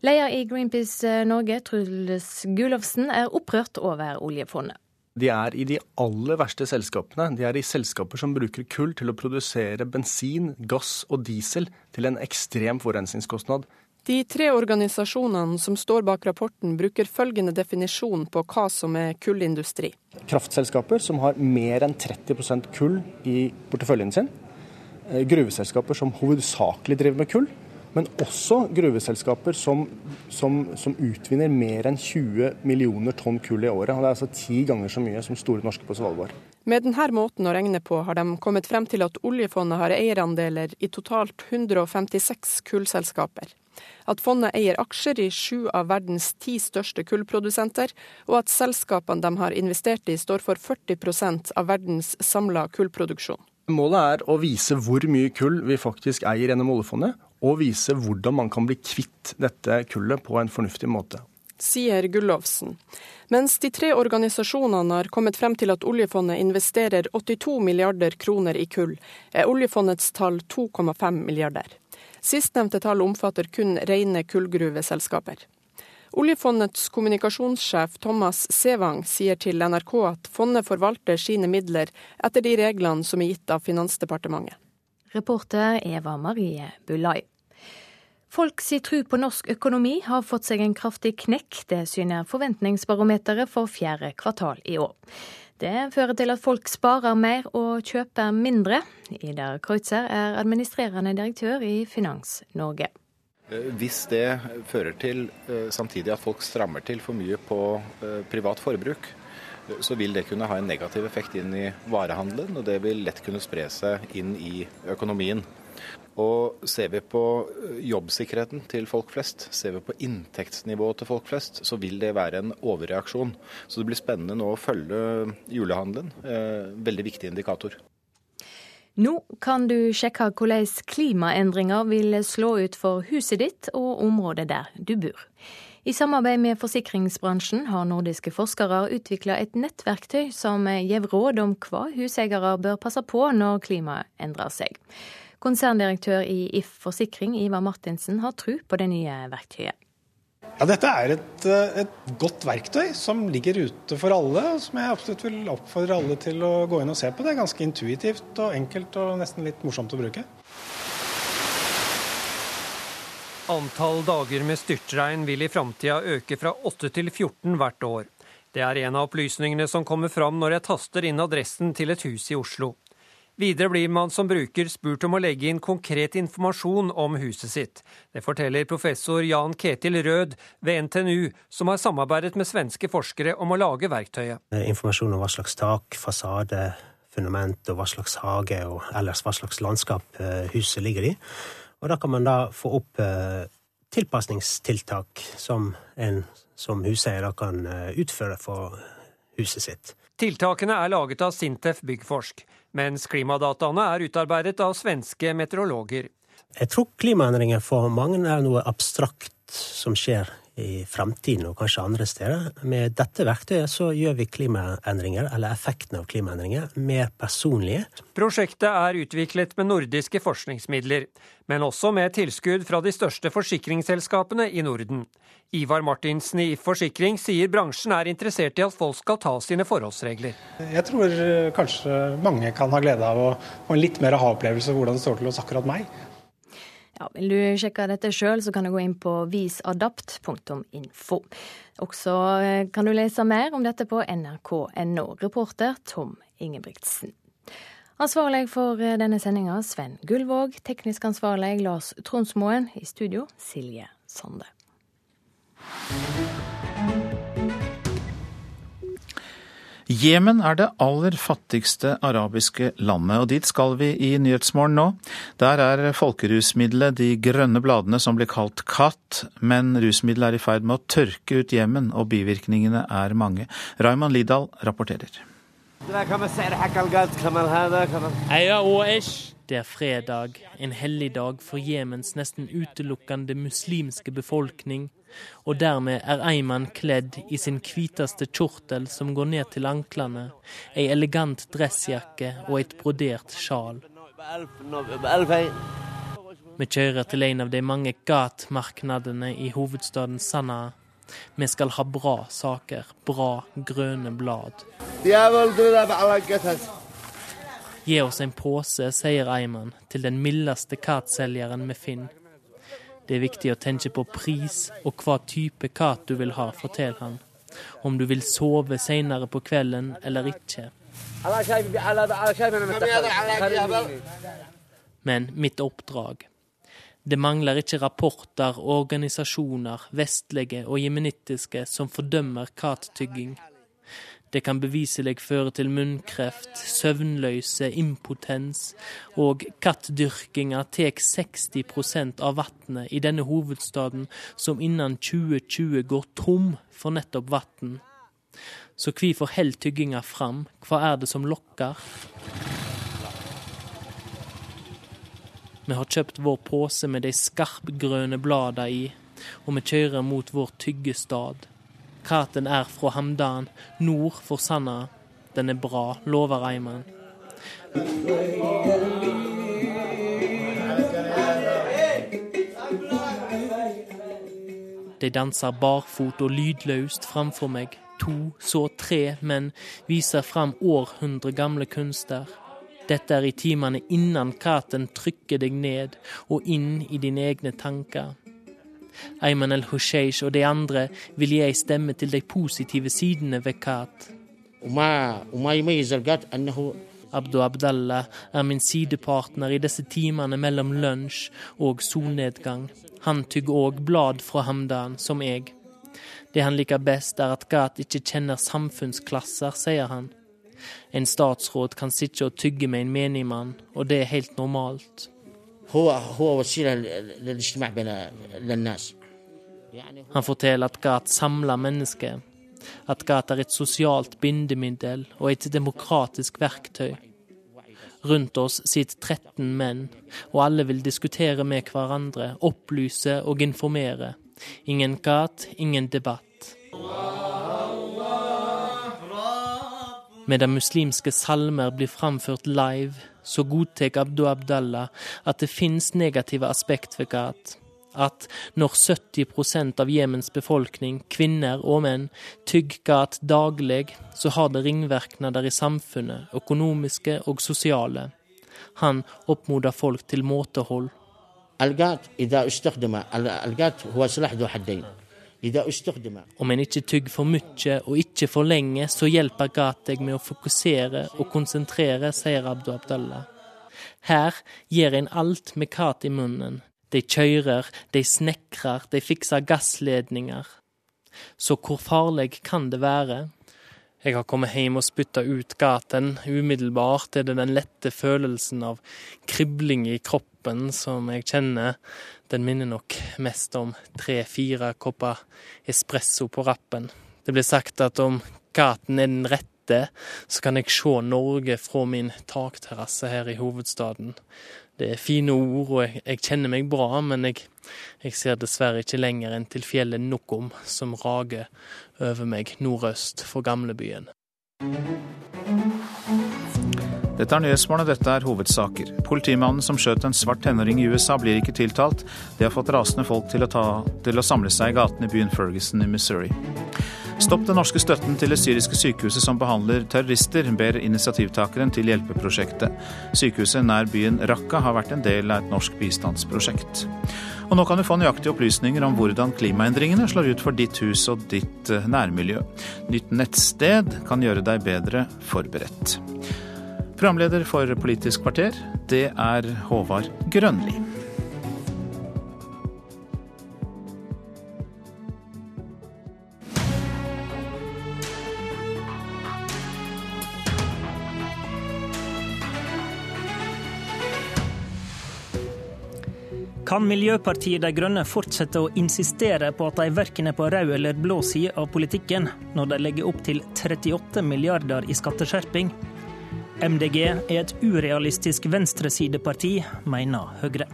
Leder i Greenpeace Norge, Truls Gullovsen, er opprørt over oljefondet. De er i de aller verste selskapene. De er i selskaper som bruker kull til å produsere bensin, gass og diesel til en ekstrem forurensningskostnad. De tre organisasjonene som står bak rapporten, bruker følgende definisjon på hva som er kullindustri. Kraftselskaper som har mer enn 30% kull i porteføljen sin. Gruveselskaper som hovedsakelig driver med kull men også gruveselskaper som, som, som, utvinner mer enn 20 millioner tonn kull i året. og Det er altså ti ganger så mye som Store Norske på Svalbard. Med denne måten å regne på har de kommet frem til at oljefondet har eierandeler i totalt 156 kullselskaper. At fondet eier aksjer i sju av verdens ti største kullprodusenter, og at selskapene de har investert i står for 40% av verdens samla kullproduksjon. Målet er å vise hvor mye kull vi faktisk eier gjennom oljefondet, og vise hvordan man kan bli kvitt dette kullet på en fornuftig måte. Sier Gullovsen. Mens de tre organisasjonene har kommet frem til at oljefondet investerer 82 milliarder kroner i kull, er oljefondets tall 2,5 milliarder. Sistnevnte tall omfatter kun rene kullgruveselskaper. Oljefondets kommunikasjonssjef Thomas Sevang sier til NRK at fondet forvalter sine midler etter de reglene som er gitt av Finansdepartementet. Reporter Eva Marie Bulai. Folk si tru på norsk økonomi har fått seg en kraftig knekk. Det syner forventningsbarometeret for fjerde kvartal i år. Det fører til at folk sparer mer og kjøper mindre. Idar Kreutzer er administrerende direktør i Finans Norge. Hvis det fører til samtidig at folk strammer til for mye på privat forbruk, så vil det kunne ha en negativ effekt inn i varehandelen, og det vil lett kunne spre seg inn i økonomien. Og Ser vi på jobbsikkerheten til folk flest, ser vi på inntektsnivået til folk flest, så vil det være en overreaksjon. Så det blir spennende nå å følge julehandelen. Veldig viktig indikator. Nå kan du sjekke hvordan klimaendringer vil slå ut for huset ditt og området der du bor. I samarbeid med forsikringsbransjen har nordiske forskere utvikla et nettverktøy som gir råd om hva huseiere bør passe på når klimaet endrer seg. Konserndirektør i If Forsikring, Ivar Martinsen, har tro på det nye verktøyet. Ja, Dette er et, et, godt verktøy som ligger ute for alle, og som jeg absolutt vil oppfordre alle til å gå inn og se på. Det er ganske intuitivt og enkelt og nesten litt morsomt å bruke. Antall dager med styrtregn vil i framtida øke fra 8 til 14 hvert år. Det er en av opplysningene som kommer fram når jeg taster inn adressen til et hus i Oslo. Videre blir man som bruker spurt om å legge inn konkret informasjon om huset sitt. Det forteller professor Jan Ketil Rød ved NTNU, som har samarbeidet med svenske forskere om å lage verktøyet. Informasjon om hva slags tak, fasade, fundament og hva slags hage og ellers hva slags landskap huset ligger i. Og da kan man da få opp tilpasningstiltak som en som huseier kan utføre for huset sitt. Tiltakene er laget av Sintef Byggforsk, mens klimadataene er utarbeidet av svenske meteorologer. Jeg tror klimaendringer for mange er noe abstrakt som skjer i fremtiden og kanskje andre steder. Med dette verktøyet så gjør vi klimaendringer, eller effekten av klimaendringer, mer personlige. Prosjektet er utviklet med nordiske forskningsmidler, men også med tilskudd fra de største forsikringsselskapene i Norden. Ivar Martinsen i Forsikring sier bransjen er interessert i at folk skal ta sine forholdsregler. Jeg tror kanskje mange kan ha glede av å få en litt mer aha-opplevelse av hvordan det står til hos akkurat meg. Ja, vil du sjekke dette sjøl, så kan du gå inn på visadapt.info. Også eh, kan du lese mer om dette på nrk.no. Reporter Tom Ingebrigtsen. Ansvarlig for eh, denne sendinga Sven Gullvåg, teknisk ansvarlig Lars Tronsmoen, i studio Silje Sande. Jemen er det aller fattigste arabiske landet, og dit skal vi i Nyhetsmorgen nå. Der er folkerusmiddelet de grønne bladene som blir kalt katt, men rusmiddelet er i ferd med å tørke ut Jemen, og bivirkningene er mange. Raymond Lidahl rapporterer. Det er fredag, en helligdag for Jemens nesten utelukkende muslimske befolkning og dermed er Eiman kledd i sin hviteste kjortel som går ned til anklene, ei elegant dressjakke og et brodert sjal. Vi kjører til en av de mange gatmarkedene i hovedstaden Sanaa. Vi skal ha bra saker, bra grønne blad. Gi oss en pose, sier Eiman til den mildeste katselgeren vi finner. Det er viktig å tenke på pris og hva type kat du vil ha, forteller han. Om du vil sove senere på kvelden eller ikke. Men mitt oppdrag Det mangler ikke rapporter organisasjoner, vestlige og jemenittiske, som fordømmer kattygging. Det kan beviselig føre til munnkreft, søvnløse, impotens, og kattdyrkinga tar 60% av vannet i denne hovedstaden, som innen 2020 går tom for nettopp vann. Så hvorfor holder tygginga fram, hva er det som lokker? Vi har kjøpt vår pose med de skarpgrønne bladene i, og vi kjører mot vår tyggestad. Katen er fra Hamdan, nord for Sanna. Den er bra, lover Eiman. De danser barfot og lydløst framfor meg. To, så tre menn viser fram århundre gamle kunster. Dette er i timene innan katen trykker deg ned og inn i dine egne tanker. Ayman al-Husheish og de andre vil gi ei stemme til de positive sidene ved Kat. Abdu Abdallah er min sidepartner i disse timene mellom lunsj og solnedgang. Han tygger òg blad fra Hamdan, som jeg. Det han liker best, er at Gat ikke kjenner samfunnsklasser, sier han. En statsråd kan sitte og tygge med en menigmann, og det er helt normalt. Han forteller at GAT samler mennesker, at GAT er et sosialt bindemiddel og et demokratisk verktøy. Rundt oss sitter 13 menn, og alle vil diskutere med hverandre, opplyse og informere. Ingen GAT, ingen debatt. Medan muslimske salmer blir framført live, så godtar Abdu Abdallah at det finnes negative aspekt ved GAT. At når 70% av Jemens befolkning, kvinner og menn, tygger GAT daglig, så har det ringvirkninger i samfunnet, økonomiske og sosiale. Han oppmoder folk til måtehold. Al-GAT, om en ikke tygger for mye og ikke for lenge, så hjelper gat med å fokusere og konsentrere, sier Abdu Abdallah. Her gjør en alt med kat i munnen. De kjører, de snekrer, de fikser gassledninger. Så hvor farlig kan det være? Jeg har kommet hjem og spytta ut gaten. Umiddelbart er det den lette følelsen av kribling i kroppen som jeg kjenner. Den minner nok mest om tre-fire kopper espresso på rappen. Det blir sagt at om gaten er den rette så kan jeg se Norge fra min takterrasse her i hovedstaden. Det er fine ord, og jeg, jeg kjenner meg bra, men jeg, jeg, ser dessverre ikke lenger enn til fjellet Nokom som rager over meg nordøst for gamlebyen. Dette er Nyhetsmorgen, og dette er hovedsaker. Politimannen som skjøt en svart tenåring i USA, blir ikke tiltalt. Det har fått rasende folk til å, ta, til å samle seg i gatene i byen Ferguson i Missouri. Stopp den norske støtten til det syriske sykehuset som behandler terrorister, ber initiativtakeren til hjelpeprosjektet. Sykehuset nær byen Raqqa har vært en del av et norsk bistandsprosjekt. Og nå kan du få nøyaktige opplysninger om hvordan klimaendringene slår ut for ditt hus og ditt eh, nærmiljø. Nytt nettsted kan gjøre deg bedre forberedt. Programleder for Politisk kvarter, det er Håvard Grønli. Kan Miljøpartiet De Grønne fortsette å insistere på at de verken er på rød eller blå side av politikken, når de legger opp til 38 milliarder i skatteskjerping? MDG er et urealistisk venstresideparti, mener Høyre.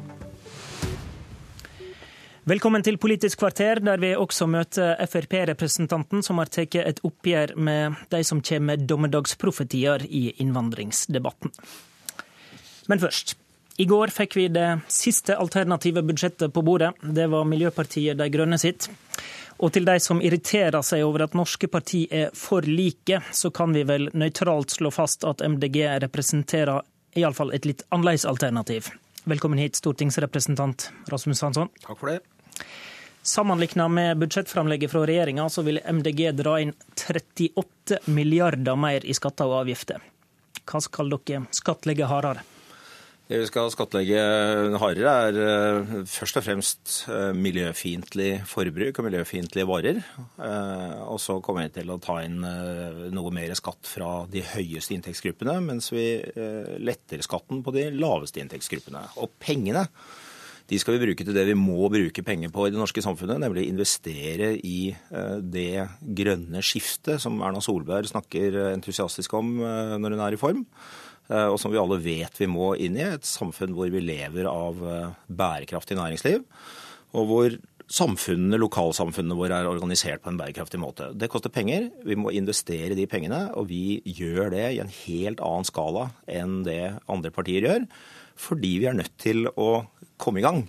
Velkommen til Politisk kvarter, der vi også møter Frp-representanten som har tatt et oppgjør med de som kommer med dommedagsprofetier i innvandringsdebatten. Men først. I går fikk vi det siste alternative budsjettet på bordet. Det var Miljøpartiet De Grønne sitt. Og til de som irriterer seg over at norske parti er for like, så kan vi vel nøytralt slå fast at MDG representerer iallfall et litt annerledes alternativ. Velkommen hit, stortingsrepresentant Rasmus Hansson. Takk for det. Sammenlignet med budsjettframlegget fra regjeringa, så vil MDG dra inn 38 milliarder mer i skatter og avgifter. Hva skal dere skattlegge hardere? Det vi skal skattlegge hardere, er eh, først og fremst eh, miljøfiendtlig forbruk og miljøfiendtlige varer. Eh, og så kommer vi til å ta inn noe mer skatt fra de høyeste inntektsgruppene, mens vi letter skatten på de laveste inntektsgruppene. Og pengene de skal vi bruke til det vi må bruke penger på i det norske samfunnet, nemlig investere i det grønne skiftet som Erna Solberg snakker entusiastisk om når hun er i form. Eh, og som vi alle vet vi må inn i. Et samfunn hvor vi lever av eh, bærekraftig næringsliv, og hvor samfunnene, lokalsamfunnene våre er organisert på en bærekraftig måte. Det koster penger. Vi må investere de pengene, og vi gjør det i en helt annen skala enn det andre partier gjør, fordi vi er nødt til å komme i gang.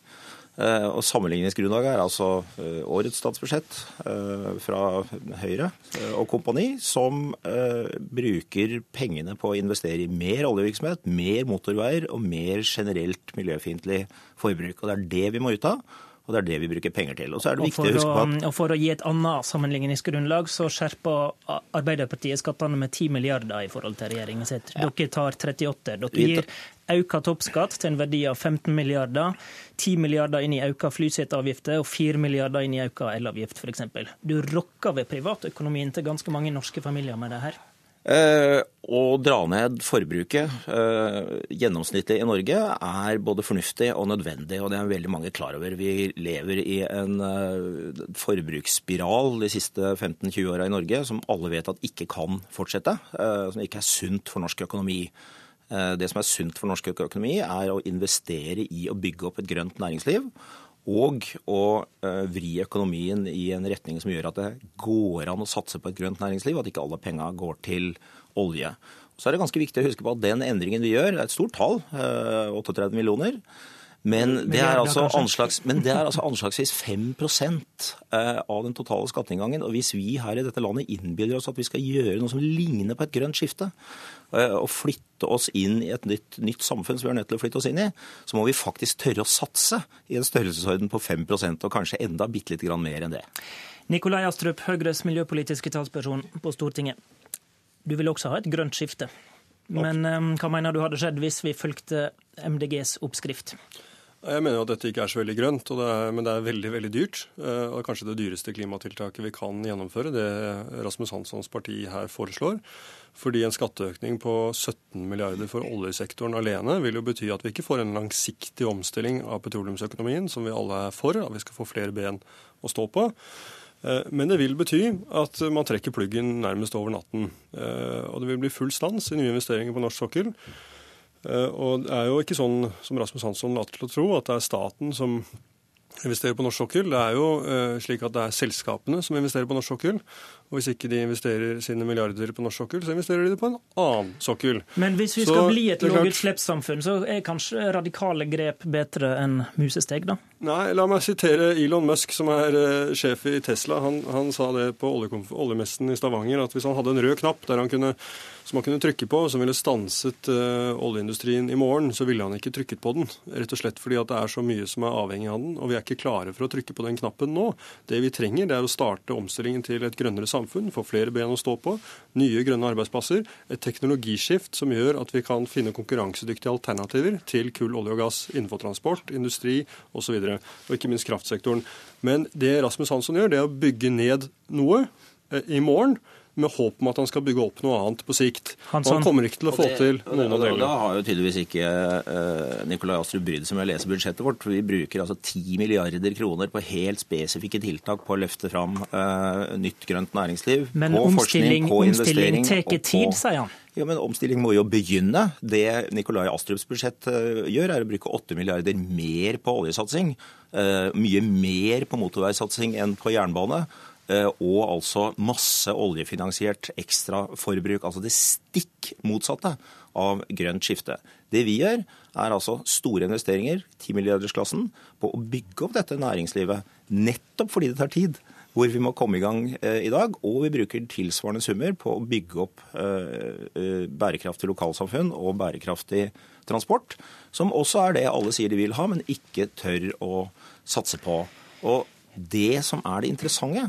Eh, og Sammenligningsgrunnlaget er altså eh, årets statsbudsjett eh, fra Høyre og kompani, som bruker pengene på å investere i mer oljevirksomhet, mer motorveier og mer generelt miljøfiendtlig forbruk. Og Det er det vi må ut av. Og det er det vi bruker penger til. Og så er det viktig å huske på at... Og For å gi et annet sammenligningsgrunnlag, så skjerper Arbeiderpartiet skattene med 10 milliarder i forhold til regjeringen sitt. Ja. Dere tar 38. Dere gir økt toppskatt til en verdi av 15 milliarder. 10 milliarder inn i økt flyseteavgifter og 4 milliarder inn i økt elavgift, f.eks. Du rokker ved privatøkonomien til ganske mange norske familier med det her. Eh, å dra ned forbruket eh, gjennomsnittlig i Norge er både fornuftig og nødvendig, og det er veldig mange klar over. Vi lever i en eh, forbruksspiral de siste 15-20 åra i Norge som alle vet at ikke kan fortsette, som ikke er sunt for norsk økonomi. Det som er sunt for norsk økonomi, er å investere i å bygge opp et grønt næringsliv og å eh, vri økonomien i en retning som gjør at det går an å satse på et grønt næringsliv, at ikke alle penga går til olje. Så er det ganske viktig å huske på at den endringen vi gjør, det er et stort tall, 38 eh, millioner. Men det er altså, anslags, men det er altså anslagsvis 5 eh, av den totale skatteinngangen. Og hvis vi her i dette landet innbiller oss at vi skal gjøre noe som ligner på et grønt skifte, eh, og flytte oss inn i et nytt, nytt samfunn som vi er nødt til å flytte oss inn i, så må vi faktisk tørre å satse i en størrelsesorden på 5% og kanskje enda bitte lite grann mer enn det. Nikolai Astrup, Høyres miljøpolitiske talsperson på Stortinget. Du vil også ha et grønt skifte. Men um, hva mener du hadde skjedd hvis vi fulgte MDGs oppskrift? Jeg mener jo at dette ikke er så veldig grønt, det er, men det er veldig veldig dyrt. Eh, og kanskje det dyreste klimatiltaket vi kan gjennomføre, det Rasmus Hanssons parti her foreslår. Fordi en skatteøkning på 17 milliarder for oljesektoren alene vil jo bety at vi ikke får en langsiktig omstilling av petroleumsøkonomien, som vi alle er for, at vi skal få flere ben å stå på. Men det vil bety at man trekker pluggen nærmest over natten. Og det vil bli full stans i nye investeringer på norsk sokkel. Og det er jo ikke sånn som Rasmus Hansson later til å tro, at det er staten som investerer på norsk sokkel. Det er jo slik at det er selskapene som investerer på norsk sokkel. Og hvis ikke de investerer sine milliarder på norsk sokkel, så investerer de det på en annen sokkel. Men hvis vi skal så, bli et lavutslippssamfunn, så er kanskje radikale grep bedre enn musesteg, da? Nei, la meg sitere Elon Musk, som er uh, sjef i Tesla. Han, han sa det på oljemessen i Stavanger, at hvis han hadde en rød knapp der han kunne som han kunne trykke på, som ville stanset uh, oljeindustrien i morgen, så ville han ikke trykket på den. Rett og slett fordi at det er så mye som er avhengig av den, og vi er ikke klare for å trykke på den knappen nå. Det vi trenger, det er å starte omstillingen til et grønnere samfunn, få flere ben å stå på, nye grønne arbeidsplasser, et teknologiskift som gjør at vi kan finne konkurransedyktige alternativer til kull, olje og gass innenfor transport, industri osv., og, så og ikke minst kraftsektoren. Men det Rasmus Hansson gjør, det er å bygge ned noe eh, i morgen med håp om at han skal bygge opp noe annet på sikt. Hansson. Han kommer ikke til å få det, til noen av delene. Da har jo tydeligvis ikke uh, Nikolai Astrup brydd seg med å lese budsjettet vårt. for Vi bruker altså 10 milliarder kroner på helt spesifikke tiltak på å løfte fram uh, nytt grønt næringsliv. Men på omstilling, forskning, på omstilling tar tid, sier han. Ja, men Omstilling må jo begynne. Det Nikolai Astrups budsjett uh, gjør, er å bruke 8 milliarder mer på oljesatsing. Mye mer på motorveisatsing enn på jernbane. Eh, og altså masse oljefinansiert ekstraforbruk. Altså det stikk motsatte av grønt skifte. Det vi gjør, er altså store investeringer, 10 milliardersklassen, på å bygge opp dette næringslivet. Nettopp fordi det tar tid. Hvor vi må komme i gang eh, i dag. Og vi bruker tilsvarende summer på å bygge opp eh, bærekraftig lokalsamfunn og bærekraftig transport. Som også er det alle sier de vil ha, men ikke tør å satse på. Og det som er det interessante,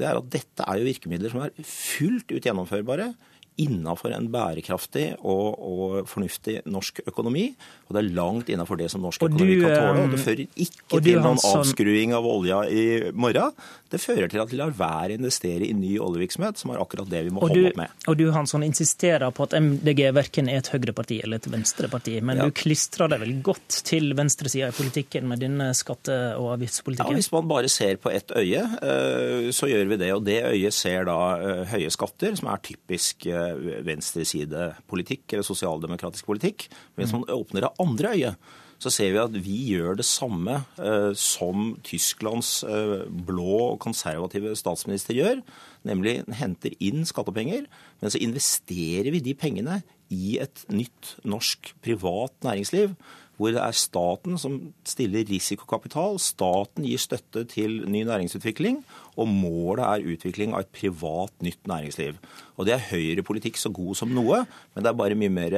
det er at dette er jo virkemidler som er fullt ut gjennomførbare innafor en bærekraftig og, og, fornuftig norsk økonomi. Og det er langt innafor det som norsk økonomi kan tåle. Og det fører ikke til noen avskruing av olja i morgen. Det fører til at vi lar være å investere i ny oljevirksomhet, som er akkurat det vi må holde opp med. Og du Hansson insisterer på at MDG verken er et høyreparti eller et venstreparti, men ja. du klistrer deg vel godt til venstresida i politikken med denne skatte- og avgiftspolitikken? Ja, Hvis man bare ser på ett øye, eh, så gjør vi det. Og det øyet ser da eh, høye skatter, som er typisk eh, venstresidepolitikk eller sosialdemokratisk politikk. Hvis man åpner det andre øyet, så ser vi at vi gjør det samme eh, som Tysklands eh, blå og konservative statsminister gjør. Nemlig henter inn skattepenger, men så investerer vi de pengene i et nytt norsk privat næringsliv hvor det er staten som stiller risikokapital. Staten gir støtte til ny næringsutvikling, og målet er utvikling av et privat, nytt næringsliv. Og Det er høyrepolitikk så god som noe, men det er bare mye mer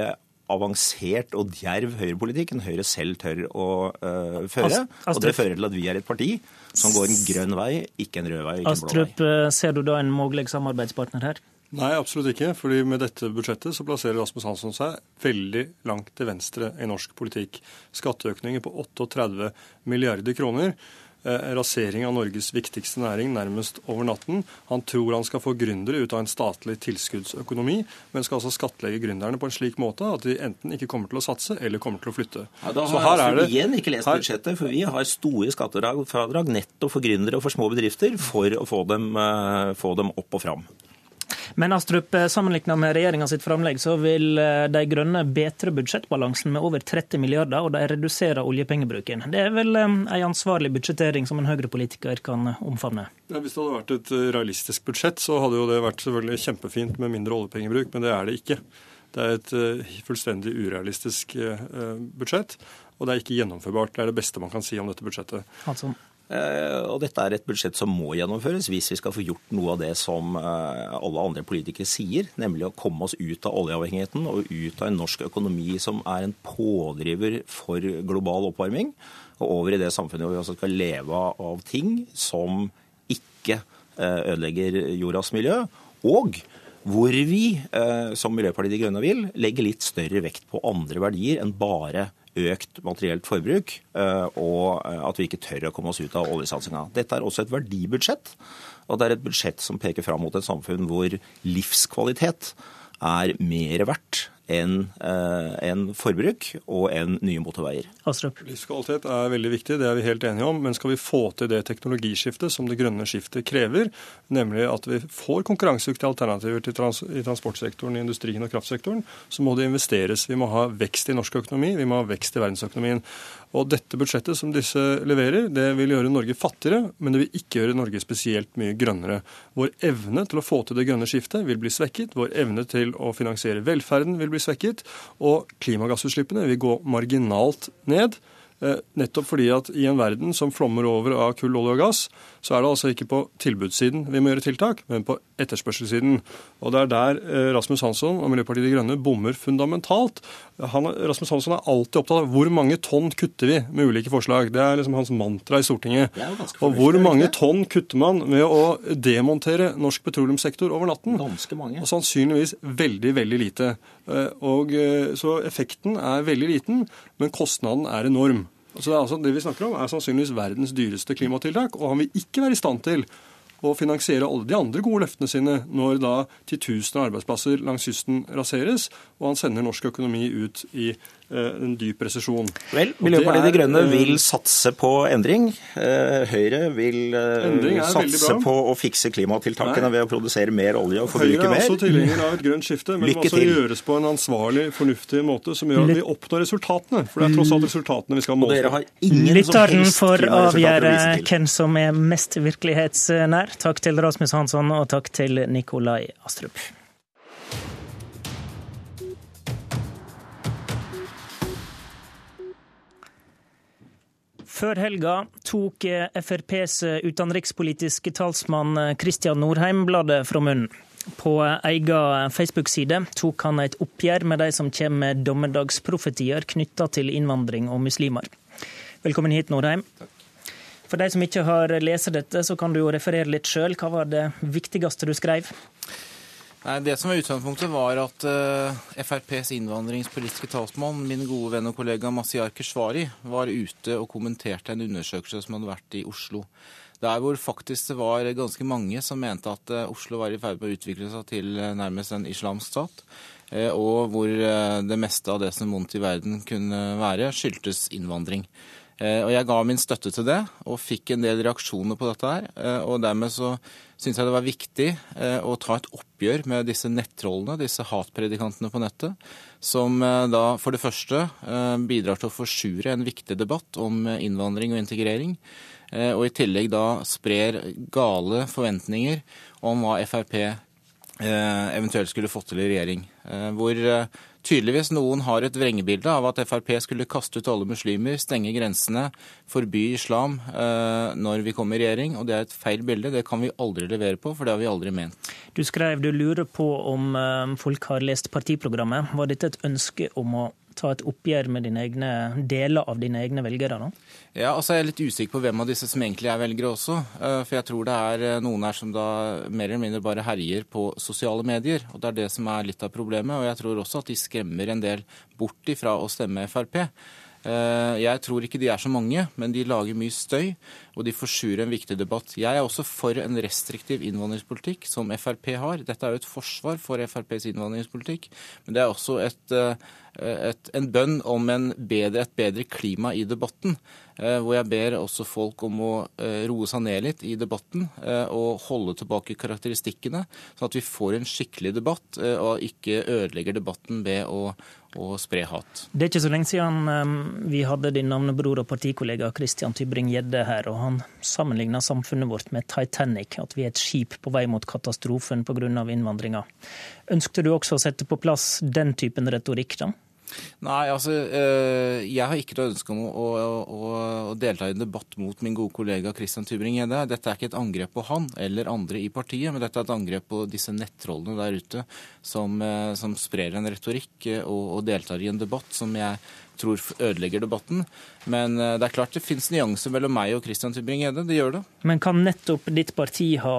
avansert og djerv høyrepolitikk enn Høyre selv tør å uh, føre. Og det fører til at vi er et parti som går en grønn vei, ikke en rød vei. ikke en blå vei. Astrup, eh, ser du da en mulig samarbeidspartner her? Nei, absolutt ikke. fordi med dette budsjettet så plasserer Rasmus Hansson seg veldig langt til venstre i norsk politikk. Skatteøkninger på 38 milliarder kroner. Eh, rasering av Norges viktigste næring nærmest over natten. Han tror han skal få gründere ut av en statlig tilskuddsøkonomi, men skal altså skattlegge gründerne på en slik måte at de enten ikke kommer til å satse eller kommer til å flytte. Ja, da har Så her er det... igjen ikke lest budsjettet, for vi har store skattefradrag nettopp for gründere og for små bedrifter for å få dem, eh, få dem opp og fram. Men Astrup, eh, sammenlignet med regjeringa sitt framlegg, så vil eh, De grønne bedre budsjettbalansen med over 30 milliarder, og de reduserer oljepengebruken. Det er vel ei en ansvarlig budsjettering som en høyrepolitiker kan omfavne? Ja, hvis det hadde vært et realistisk budsjett, så hadde jo det vært selvfølgelig kjempefint med mindre oljepengebruk, men det er det ikke. Det er et fullstendig urealistisk budsjett, og det er ikke gjennomførbart. Det er det beste man kan si om dette budsjettet. Altså. Eh, og dette er et budsjett som må gjennomføres hvis vi skal få gjort noe av det som eh, alle andre politikere sier, nemlig å komme oss ut av oljeavhengigheten og ut av en norsk økonomi som er en pådriver for global oppvarming, og over i det samfunnet hvor vi også skal leve av ting som ikke eh, ødelegger jordas miljø. og hvor vi, som Miljøpartiet De Grønne vil, legger litt større vekt på andre verdier enn bare økt materielt forbruk, eh, og eh, at vi ikke tør å komme oss ut av oljesatsinga. Dette er også et verdibudsjett, og det er et budsjett som peker fram mot et samfunn hvor livskvalitet er mer verdt enn en forbruk og enn nye motorveier. Astrup. Livskvalitet er veldig viktig, det er vi helt enige om. Men skal vi få til det teknologiskiftet som det grønne skiftet krever, nemlig at vi får konkurransedyktige alternativer til trans i transportsektoren, i industrien og kraftsektoren, så må det investeres. Vi må ha vekst i norsk økonomi, vi må ha vekst i verdensøkonomien. Og dette budsjettet som disse leverer, det vil gjøre Norge fattigere, men det vil ikke gjøre Norge spesielt mye grønnere. Vår evne til å få til det grønne skiftet vil bli svekket. Vår evne til å finansiere velferden vil bli svekket. Og klimagassutslippene vil gå marginalt ned. Eh, nettopp fordi at i en verden som flommer over av kull, olje og gass, så er det altså ikke på tilbudssiden vi må gjøre tiltak, men på etterspørselssiden. Og det er der eh, Rasmus Hansson og Miljøpartiet De Grønne bommer fundamentalt. Han, Rasmus Hansson er alltid opptatt av hvor mange tonn kutter vi med ulike forslag. Det er liksom hans mantra i Stortinget. Og hvor mange tonn kutter man med å demontere norsk petroleumssektor over natten? Ganske mange. Og sannsynligvis veldig, veldig lite. Eh, og, så effekten er veldig liten, men kostnaden er enorm. Så det, altså, det vi snakker om, er sannsynligvis verdens dyreste klimatiltak, og han vil ikke være i stand til å finansiere alle de andre gode løftene sine når da titusener av arbeidsplasser langs kysten raseres, og han sender norsk økonomi ut i en dyp resesjon. Vel, Miljøpartiet De Grønne eh, vil satse på endring. Eh, Høyre vil satse på å fikse klimatiltakene ved å produsere mer olje og forbruke mer. Høyre er også tilhenger av et grønt skifte, men det må også gjøres på en ansvarlig, fornuftig måte som gjør at vi oppnår resultatene. For det er tross alt resultatene vi skal måle. Lytteren får avgjøre hvem som er mest virkelighetsnær. Takk til Rasmus Hansson, og takk til Nikolai Astrup. Før helga tok FrPs utenrikspolitiske talsmann Kristian Norheim bladet fra munnen. På egen Facebook-side tok han et oppgjør med de som kommer med dommedagsprofetier knytta til innvandring og muslimer. Velkommen hit, Norheim. For de som ikke har lest dette, så kan du jo referere litt sjøl. Hva var det viktigste du skrev? Nei, Det som var utgangspunktet, var at uh, eh, FrPs innvandringspolitiske talsmann, min gode venn og kollega Masiar Keshvari, var ute og kommenterte en undersøkelse som hadde vært i Oslo. Der hvor faktisk det var ganske mange som mente at uh, Oslo var i ferd med å utvikle seg til uh, nærmest en islamsk stat. Og hvor det meste av det som vondt i verden kunne være, skyldtes innvandring. Og jeg ga min støtte til det, og fikk en del reaksjoner på dette her. Og dermed så syns jeg det var viktig eh, å ta et oppgjør med disse nettrollene, disse hatpredikantene på nettet, som eh, da for det første eh, bidrar til å forsure en viktig debatt om innvandring og integrering, og i tillegg da sprer gale forventninger om hva Frp eventuelt skulle fått til i regjering. Hvor tydeligvis noen har et vrengebilde av at Frp skulle kaste ut alle muslimer, stenge grensene, forby islam eh, når vi kom i regjering. Og det er et feil bilde. Det kan vi aldri levere på, for det har vi aldri ment. Du skrev du lurer på om eh, folk har lest partiprogrammet. Var dette et ønske om å ta et oppgjør med dine egne, deler av dine egne velgere? da? Ja, altså Jeg er litt usikker på hvem av disse som egentlig er velgere også. Eh, for jeg tror det er eh, noen her som da mer eller mindre bare herjer på sosiale medier. Og det er det som er litt av problemet. Og jeg tror også at de skremmer en del bort ifra å stemme Frp. Eh, jeg tror ikke de er så mange, men de lager mye støy, og de forsurer en viktig debatt. Jeg er også for en restriktiv innvandringspolitikk, som Frp har. Dette er jo et forsvar for FrPs innvandringspolitikk, men det er også et, et, en bønn om en bedre, et bedre klima i debatten. Eh, hvor jeg ber også folk om å eh, roe seg ned litt i debatten eh, og holde tilbake karakteristikkene, sånn at vi får en skikkelig debatt og ikke ødelegger debatten ved å, å spre hat. Det er ikke så lenge siden vi hadde din navnebror og partikollega Christian Tybring-Gjedde her, og han sammenligna samfunnet vårt med Titanic, at vi er et skip på vei mot katastrofen pga. innvandringa. Ønskte du også å sette på plass den typen retorikk, da? Nei, altså eh, jeg har ikke noe ønske om å, å, å, delta i en debatt mot min gode kollega Christian Tybring-Gjedde. Dette er ikke et angrep på han eller andre i partiet, men dette er et angrep på disse nettrollene der ute som, eh, som sprer en retorikk eh, og, og deltar i en debatt som jeg tror ødelegger debatten. Men eh, det er klart det finnes nyanser mellom meg og Christian Tybring-Gjedde. Det gjør det. Men kan nettopp ditt parti ha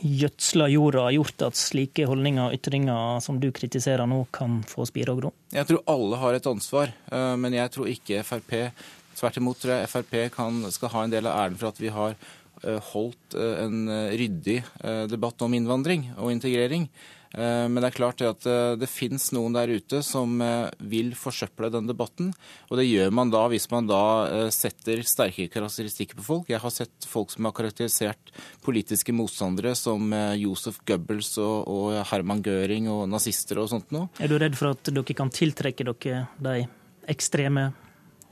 gjødsla jorda, gjort at slike holdninger og ytringer som du kritiserer nå, kan få spire og gro? Jeg tror alle har et ansvar, eh, men jeg tror ikke Frp Tvert imot tror jeg Frp kan, skal ha en del av æren for at vi har eh, holdt en ryddig debatt om innvandring og integrering. Eh, men det er klart at eh, det finnes noen der ute som eh, vil forsøple den debatten. Og det gjør man da hvis man da setter sterke karakteristikker på folk. Jeg har sett folk som har karakterisert politiske motstandere som Josef Goebbels og, og Herman Göring og nazister og sånt noe. Er du redd for at dere kan tiltrekke dere de ekstreme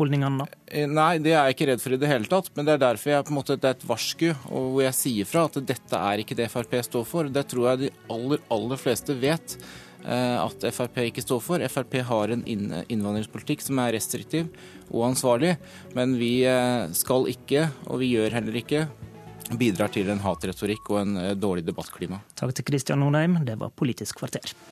holdningene, da? Eh, nei, det er jeg ikke redd for i det hele tatt. Men det er derfor jeg på en måte, det er et varsku, og hvor jeg sier fra at dette er ikke det Frp står for. Det tror jeg de aller, aller fleste vet eh, at Frp ikke står for. Frp har en innvandringspolitikk som er restriktiv og ansvarlig, men vi eh, skal ikke, og vi gjør heller ikke, bidrar til en hatretorikk og en dårlig debattklima. Takk til Kristian Nordheim, det var Politisk kvarter.